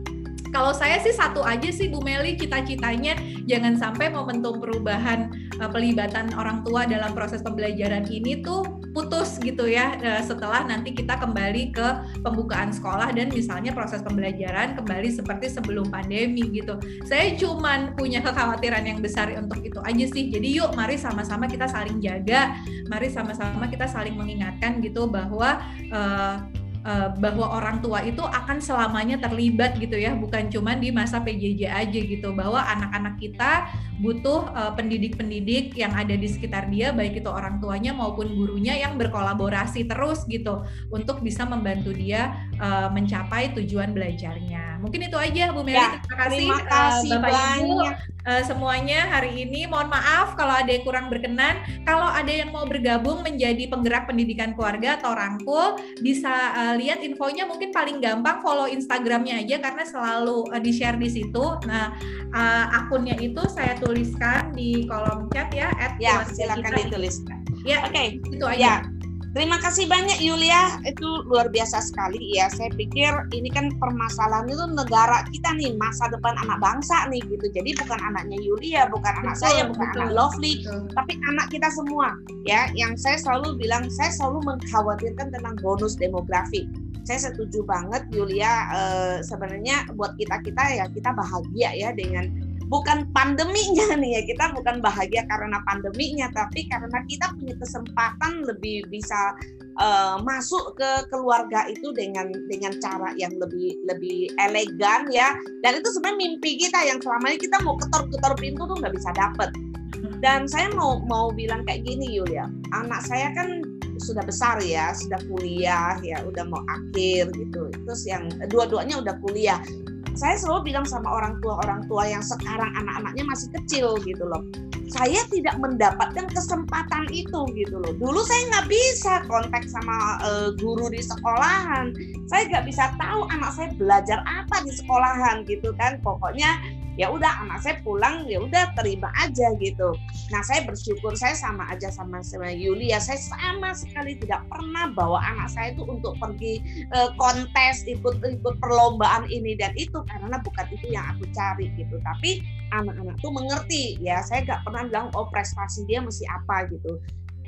kalau saya sih satu aja sih Bu Meli cita-citanya jangan sampai momentum perubahan uh, pelibatan orang tua dalam proses pembelajaran ini tuh putus gitu ya uh, setelah nanti kita kembali ke pembukaan sekolah dan misalnya proses pembelajaran kembali seperti sebelum pandemi gitu. Saya cuman punya kekhawatiran yang besar untuk itu aja sih. Jadi yuk mari sama-sama kita saling jaga, mari sama-sama kita saling mengingatkan gitu bahwa uh, Eh, bahwa orang tua itu akan selamanya terlibat gitu ya bukan cuma di masa PJJ aja gitu bahwa anak-anak kita butuh uh, pendidik-pendidik yang ada di sekitar dia baik itu orang tuanya maupun gurunya yang berkolaborasi terus gitu untuk bisa membantu dia uh, mencapai tujuan belajarnya. Mungkin itu aja Bu Meli. Ya, terima kasih, terima kasih uh, Bapak banyak. Ibu uh, semuanya hari ini. Mohon maaf kalau ada yang kurang berkenan. Kalau ada yang mau bergabung menjadi penggerak pendidikan keluarga atau rangkul bisa uh, uh, lihat infonya mungkin paling gampang follow Instagramnya aja karena selalu uh, di share di situ. Nah uh, akunnya itu saya tuliskan di kolom chat ya. ya silakan dituliskan. Ya, oke, okay, itu aja. Ya. Terima kasih banyak Yulia, itu luar biasa sekali ya. Saya pikir ini kan permasalahan itu negara kita nih, masa depan anak bangsa nih gitu. Jadi bukan anaknya Yulia, bukan betul, anak saya, bukan betul, anak Lovely, betul. tapi anak kita semua ya. Yang saya selalu bilang, saya selalu mengkhawatirkan tentang bonus demografi. Saya setuju banget Yulia, eh, sebenarnya buat kita kita ya kita bahagia ya dengan bukan pandeminya nih ya. Kita bukan bahagia karena pandeminya tapi karena kita punya kesempatan lebih bisa uh, masuk ke keluarga itu dengan dengan cara yang lebih lebih elegan ya. Dan itu sebenarnya mimpi kita yang selama ini kita mau ketor-ketor pintu tuh nggak bisa dapet. Dan saya mau mau bilang kayak gini Yulia. Anak saya kan sudah besar ya sudah kuliah ya udah mau akhir gitu. Terus yang dua-duanya udah kuliah saya selalu bilang sama orang tua orang tua yang sekarang anak-anaknya masih kecil gitu loh. Saya tidak mendapatkan kesempatan itu gitu loh. Dulu saya nggak bisa kontak sama uh, guru di sekolahan. Saya nggak bisa tahu anak saya belajar apa di sekolahan gitu kan. Pokoknya ya udah anak saya pulang ya udah terima aja gitu. Nah saya bersyukur saya sama aja sama sama Yuli ya saya sama sekali tidak pernah bawa anak saya itu untuk pergi uh, kontes ikut ikut perlombaan ini dan itu karena bukan itu yang aku cari gitu. Tapi anak-anak tuh mengerti ya saya nggak pernah bilang oh prestasi dia mesti apa? gitu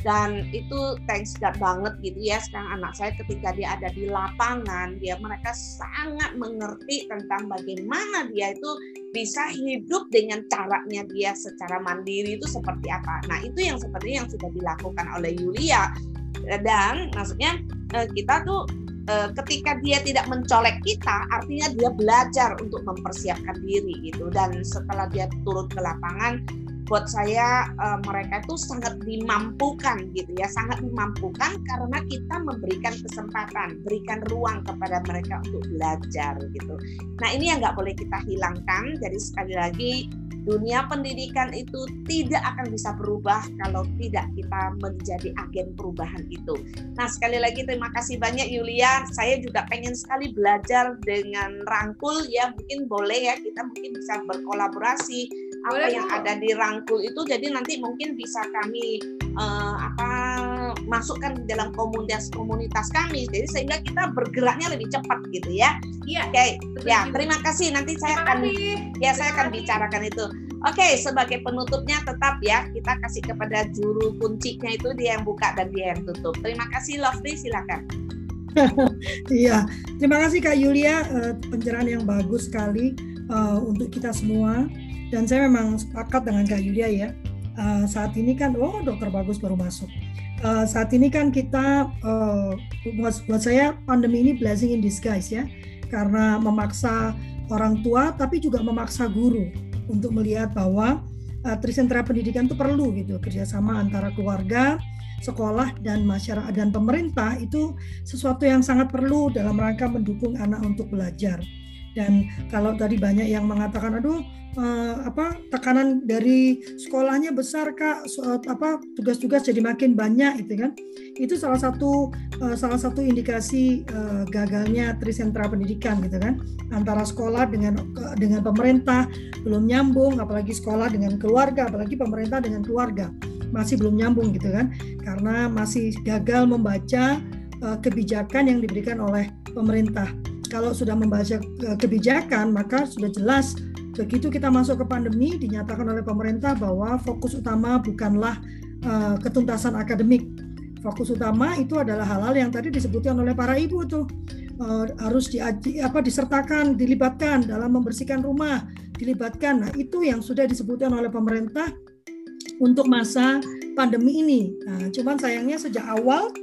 dan itu thanks God banget gitu ya sekarang anak saya ketika dia ada di lapangan dia mereka sangat mengerti tentang bagaimana dia itu bisa hidup dengan caranya dia secara mandiri itu seperti apa. Nah itu yang seperti yang sudah dilakukan oleh Yulia. Dan maksudnya eh, kita tuh eh, ketika dia tidak mencolek kita artinya dia belajar untuk mempersiapkan diri gitu. Dan setelah dia turun ke lapangan buat saya uh, mereka itu sangat dimampukan gitu ya sangat dimampukan karena kita memberikan kesempatan berikan ruang kepada mereka untuk belajar gitu nah ini yang nggak boleh kita hilangkan jadi sekali lagi dunia pendidikan itu tidak akan bisa berubah kalau tidak kita menjadi agen perubahan itu. Nah sekali lagi terima kasih banyak Yulia. Saya juga pengen sekali belajar dengan rangkul ya mungkin boleh ya kita mungkin bisa berkolaborasi apa boleh, yang ada di rangkul itu jadi nanti mungkin bisa kami uh, apa masukkan di dalam komunitas komunitas kami jadi sehingga kita bergeraknya lebih cepat gitu ya. Iya. Oke. Okay. Ya terima kasih nanti saya akan ya saya akan bicarakan itu. Oke, okay, sebagai penutupnya tetap ya kita kasih kepada juru kuncinya itu dia yang buka dan dia yang tutup. Terima kasih Lovely, silakan. Iya, terima kasih Kak Yulia uh, pencerahan yang bagus sekali uh, untuk kita semua. Dan saya memang sepakat dengan Kak Yulia ya. Uh, saat ini kan, oh dokter bagus baru masuk. Uh, saat ini kan kita, uh, buat, buat saya pandemi ini blessing in disguise ya. Karena memaksa orang tua tapi juga memaksa guru untuk melihat bahwa uh, trisentra pendidikan itu perlu gitu kerjasama antara keluarga, sekolah dan masyarakat dan pemerintah itu sesuatu yang sangat perlu dalam rangka mendukung anak untuk belajar. Dan kalau tadi banyak yang mengatakan, aduh, uh, apa tekanan dari sekolahnya besar kak, so, apa tugas-tugas jadi makin banyak, itu kan? Itu salah satu uh, salah satu indikasi uh, gagalnya trisentra pendidikan, gitu kan? Antara sekolah dengan dengan pemerintah belum nyambung, apalagi sekolah dengan keluarga, apalagi pemerintah dengan keluarga masih belum nyambung, gitu kan? Karena masih gagal membaca uh, kebijakan yang diberikan oleh pemerintah kalau sudah membaca kebijakan maka sudah jelas begitu kita masuk ke pandemi dinyatakan oleh pemerintah bahwa fokus utama bukanlah uh, ketuntasan akademik. Fokus utama itu adalah hal-hal yang tadi disebutkan oleh para ibu tuh uh, harus di, apa disertakan, dilibatkan dalam membersihkan rumah, dilibatkan. Nah, itu yang sudah disebutkan oleh pemerintah untuk masa pandemi ini. Nah, cuman sayangnya sejak awal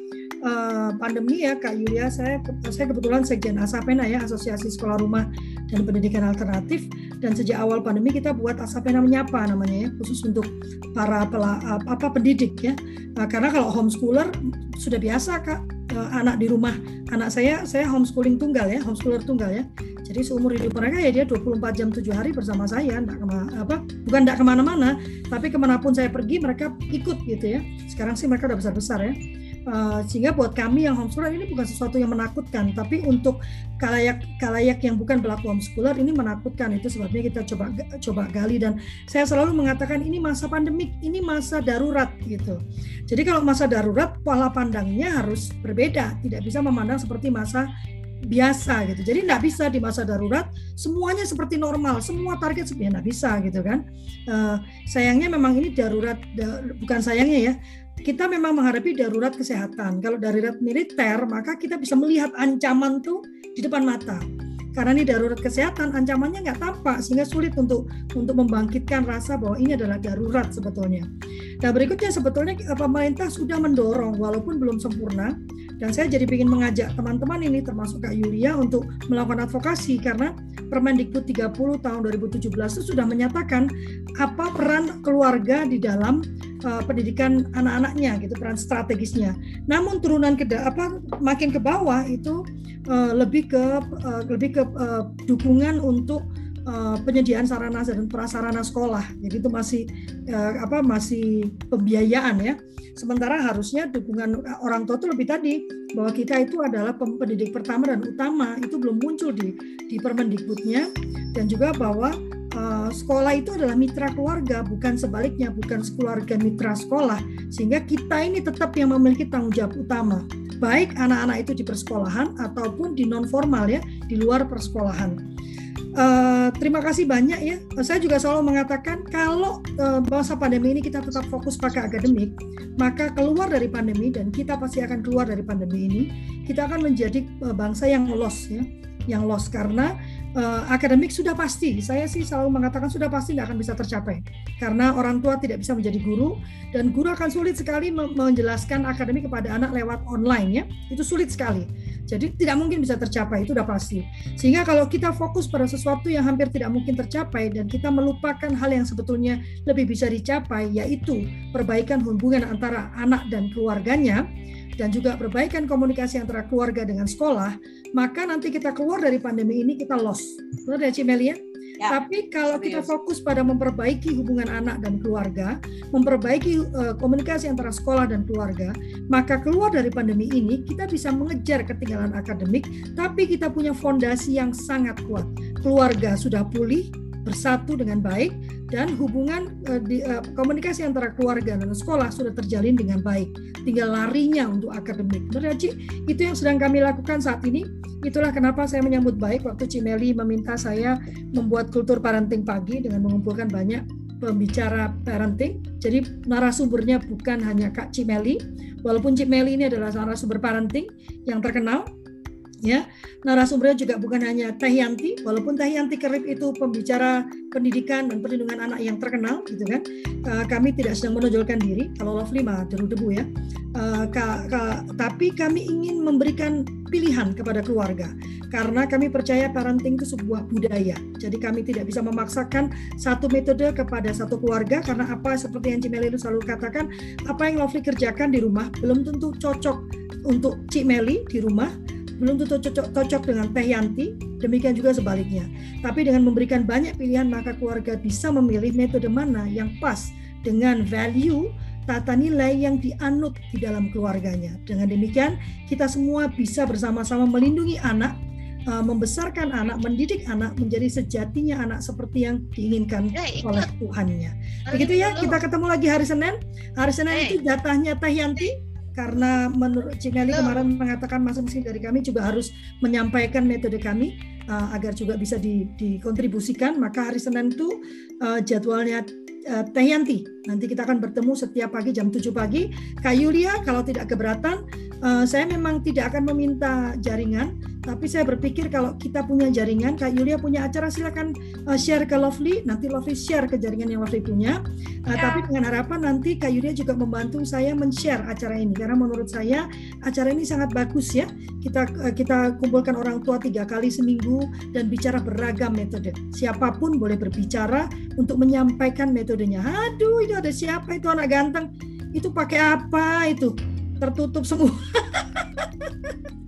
uh, pandemi ya Kak Yulia. Saya saya kebetulan sekjen Asapena ya Asosiasi Sekolah Rumah dan Pendidikan Alternatif. Dan sejak awal pandemi kita buat Asapena menyapa namanya ya khusus untuk para pela, apa pendidik ya. Uh, karena kalau homeschooler sudah biasa Kak uh, anak di rumah. Anak saya saya homeschooling tunggal ya homeschooler tunggal ya. Jadi seumur hidup mereka ya dia 24 jam 7 hari bersama saya enggak ke mana, apa bukan enggak ke mana-mana. Tapi ke mana pun saya pergi mereka ikut gitu ya. Sekarang sih mereka udah besar-besar ya Uh, sehingga buat kami yang homeschooler ini bukan sesuatu yang menakutkan, tapi untuk kalayak kalayak yang bukan pelaku homeschooler ini menakutkan. Itu sebabnya kita coba coba gali dan saya selalu mengatakan ini masa pandemik, ini masa darurat gitu. Jadi kalau masa darurat pola pandangnya harus berbeda, tidak bisa memandang seperti masa biasa gitu. Jadi tidak bisa di masa darurat semuanya seperti normal, semua target sebenarnya tidak bisa gitu kan. Uh, sayangnya memang ini darurat, da, bukan sayangnya ya, kita memang menghadapi darurat kesehatan. Kalau darurat militer, maka kita bisa melihat ancaman tuh di depan mata. Karena ini darurat kesehatan, ancamannya nggak tampak sehingga sulit untuk untuk membangkitkan rasa bahwa ini adalah darurat sebetulnya. Nah berikutnya sebetulnya eh, pemerintah sudah mendorong walaupun belum sempurna dan saya jadi ingin mengajak teman-teman ini termasuk Kak Yulia untuk melakukan advokasi karena Permendikbud 30 tahun 2017 itu sudah menyatakan apa peran keluarga di dalam uh, pendidikan anak-anaknya gitu peran strategisnya. Namun turunan ke apa makin ke bawah itu uh, lebih ke uh, lebih ke uh, dukungan untuk uh, penyediaan sarana dan prasarana sekolah. Jadi itu masih uh, apa masih pembiayaan ya. Sementara harusnya dukungan orang tua itu lebih tadi bahwa kita itu adalah pendidik pertama dan utama. Itu belum muncul di di Permendikbudnya. Dan juga bahwa uh, sekolah itu adalah mitra keluarga bukan sebaliknya bukan keluarga mitra sekolah. Sehingga kita ini tetap yang memiliki tanggung jawab utama. Baik anak-anak itu di persekolahan ataupun di non formal ya di luar persekolahan Uh, terima kasih banyak ya. Saya juga selalu mengatakan kalau uh, pandemi ini kita tetap fokus pakai akademik, maka keluar dari pandemi dan kita pasti akan keluar dari pandemi ini, kita akan menjadi uh, bangsa yang lost ya, yang lost karena uh, akademik sudah pasti. Saya sih selalu mengatakan sudah pasti nggak akan bisa tercapai karena orang tua tidak bisa menjadi guru dan guru akan sulit sekali menjelaskan akademik kepada anak lewat online ya. Itu sulit sekali. Jadi tidak mungkin bisa tercapai itu sudah pasti. Sehingga kalau kita fokus pada sesuatu yang hampir tidak mungkin tercapai dan kita melupakan hal yang sebetulnya lebih bisa dicapai yaitu perbaikan hubungan antara anak dan keluarganya dan juga perbaikan komunikasi antara keluarga dengan sekolah, maka nanti kita keluar dari pandemi ini kita lost. Benar ya Cimelia? Ya, Tapi kalau kita fokus pada memperbaiki hubungan anak dan keluarga, memperbaiki uh, komunikasi antara sekolah dan keluarga, maka keluar dari pandemi ini kita bisa mengejar ketinggalan akademik, tapi kita punya fondasi yang sangat kuat. Keluarga sudah pulih, bersatu dengan baik, dan hubungan uh, di, uh, komunikasi antara keluarga dan sekolah sudah terjalin dengan baik. Tinggal larinya untuk akademik. Benar? Itu yang sedang kami lakukan saat ini. Itulah kenapa saya menyambut baik waktu Cimeli meminta saya membuat kultur parenting pagi dengan mengumpulkan banyak pembicara parenting. Jadi narasumbernya bukan hanya Kak Cimeli, walaupun Cimeli ini adalah narasumber parenting yang terkenal, ya. Narasumbernya juga bukan hanya Teh Yanti, walaupun Teh Yanti Kerip itu pembicara pendidikan dan perlindungan anak yang terkenal, gitu kan. Uh, kami tidak sedang menonjolkan diri, kalau Lovely mah debu-debu ya. Uh, ka, ka, tapi kami ingin memberikan pilihan kepada keluarga karena kami percaya parenting itu sebuah budaya. Jadi kami tidak bisa memaksakan satu metode kepada satu keluarga karena apa seperti yang Cimeli selalu katakan, apa yang Lovely kerjakan di rumah belum tentu cocok untuk Cik Meli di rumah belum tentu cocok, cocok dengan Teh Yanti, demikian juga sebaliknya. Tapi dengan memberikan banyak pilihan, maka keluarga bisa memilih metode mana yang pas dengan value tata nilai yang dianut di dalam keluarganya. Dengan demikian, kita semua bisa bersama-sama melindungi anak, uh, membesarkan anak, mendidik anak menjadi sejatinya anak seperti yang diinginkan ya, oleh Tuhannya. Begitu ya, kita ketemu lagi hari Senin. Hari Senin hey. itu jatahnya Teh Yanti karena menurut Cingali kemarin mengatakan masing-masing dari kami juga harus menyampaikan metode kami uh, agar juga bisa di, dikontribusikan. Maka hari Senin itu uh, jadwalnya uh, Teh Yanti. Nanti kita akan bertemu setiap pagi jam 7 pagi. Kak Yulia kalau tidak keberatan uh, saya memang tidak akan meminta jaringan tapi saya berpikir kalau kita punya jaringan, Kak Yulia punya acara, silakan uh, share ke Lovely. Nanti Lovely share ke jaringan yang Lovely punya. Uh, ya. Tapi dengan harapan nanti Kak Yulia juga membantu saya men-share acara ini. Karena menurut saya acara ini sangat bagus ya. Kita uh, kita kumpulkan orang tua tiga kali seminggu dan bicara beragam metode. Siapa pun boleh berbicara untuk menyampaikan metodenya. Aduh, itu ada siapa itu anak ganteng? Itu pakai apa itu? Tertutup semua.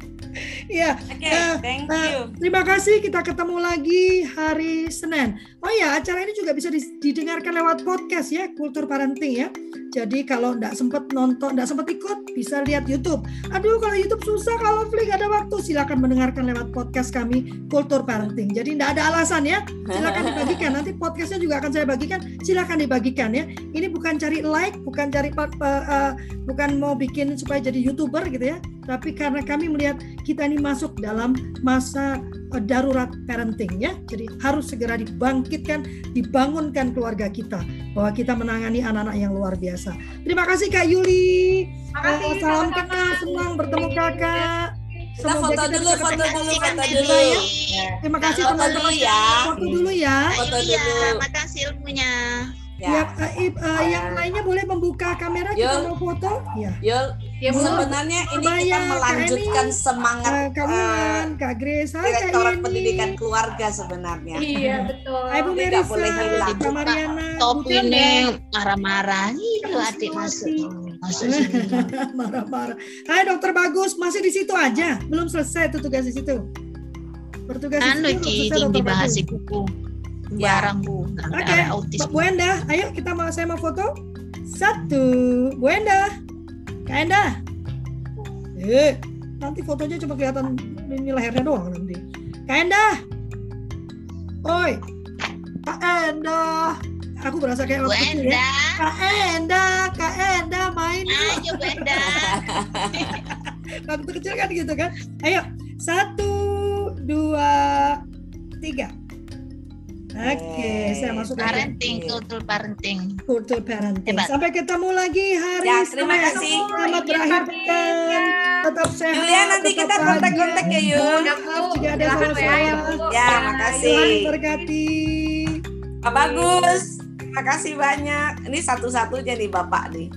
Iya. Oke, okay, uh, thank uh, you. Terima kasih. Kita ketemu lagi hari Senin. Oh ya, acara ini juga bisa didengarkan lewat podcast ya, Kultur Parenting ya. Jadi kalau tidak sempat nonton, tidak sempat ikut, bisa lihat YouTube. Aduh, kalau YouTube susah, kalau Flick ada waktu, silakan mendengarkan lewat podcast kami Kultur Parenting. Jadi tidak ada alasan ya, silakan dibagikan. Nanti podcastnya juga akan saya bagikan, silakan dibagikan ya. Ini bukan cari like, bukan cari uh, uh, bukan mau bikin supaya jadi youtuber gitu ya, tapi karena kami melihat kita ini masuk dalam masa uh, darurat parenting ya. Jadi harus segera dibangkitkan, dibangunkan keluarga kita bahwa kita menangani anak-anak yang luar biasa. Terima kasih Kak Yuli. Makasih, uh, salam kenal, senang bertemu Kakak. Kita foto kita dulu, foto dulu, foto dulu. Ya. Terima kasih teman-teman. ya. Foto dulu ya. Foto dulu. Iya, terima kasih ilmunya. Ya, ya uh, uh, yang lainnya boleh membuka kamera Yul. kita mau foto. Ya. Yul, ya, sebenarnya ini kita melanjutkan Kak semangat uh, Kak Wulan, uh, Kak Grace, Hai Direktorat Pendidikan Keluarga sebenarnya. Iya, betul. Ibu Merisa, boleh hilang. Kak Mariana. Top ini marah-marah. Itu adik masuk. Masuk Marah-marah. Hai Dokter Bagus, masih di situ aja. Belum selesai tuh tugas di situ. Bertugas anu, di situ. Anu, dibahas di buku barang bu. Oke okay. Bu Enda ayo kita mau saya mau foto. Satu Bu Enda Kak Enda eh nanti fotonya cuma kelihatan ini lehernya doang nanti. Kak Enda oi Kak Enda aku berasa kayak Bu Enda ya. Kak Enda Kak Enda main ayo Bu Enda waktu kecil kan gitu kan? Ayo satu dua tiga Oke, okay, saya masuk parenting, kultur parenting. Kultur parenting. Hebat. Sampai ketemu lagi hari ya, terima kasih. Selamat berakhir pekan. Tetap sehat. Julia nanti kita kontak-kontak ya yuk. Jika ada salah-salah. Ya, makasih. Tuhan berkati. Pak Bagus. Terima kasih banyak. Ini satu-satunya nih Bapak nih.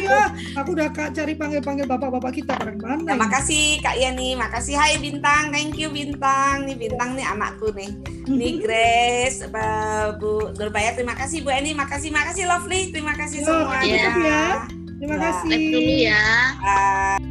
iya, aku udah kak cari panggil-panggil bapak-bapak kita pada mana. Nah, makasih Kak Yani, makasih Hai Bintang, thank you Bintang. Nih Bintang nih anakku nih. Nih Grace, Bu Nurbaya, terima kasih Bu Eni, makasih, makasih Lovely, terima kasih semua. Ya. Terima kasih. Terima kasih. dulu ya.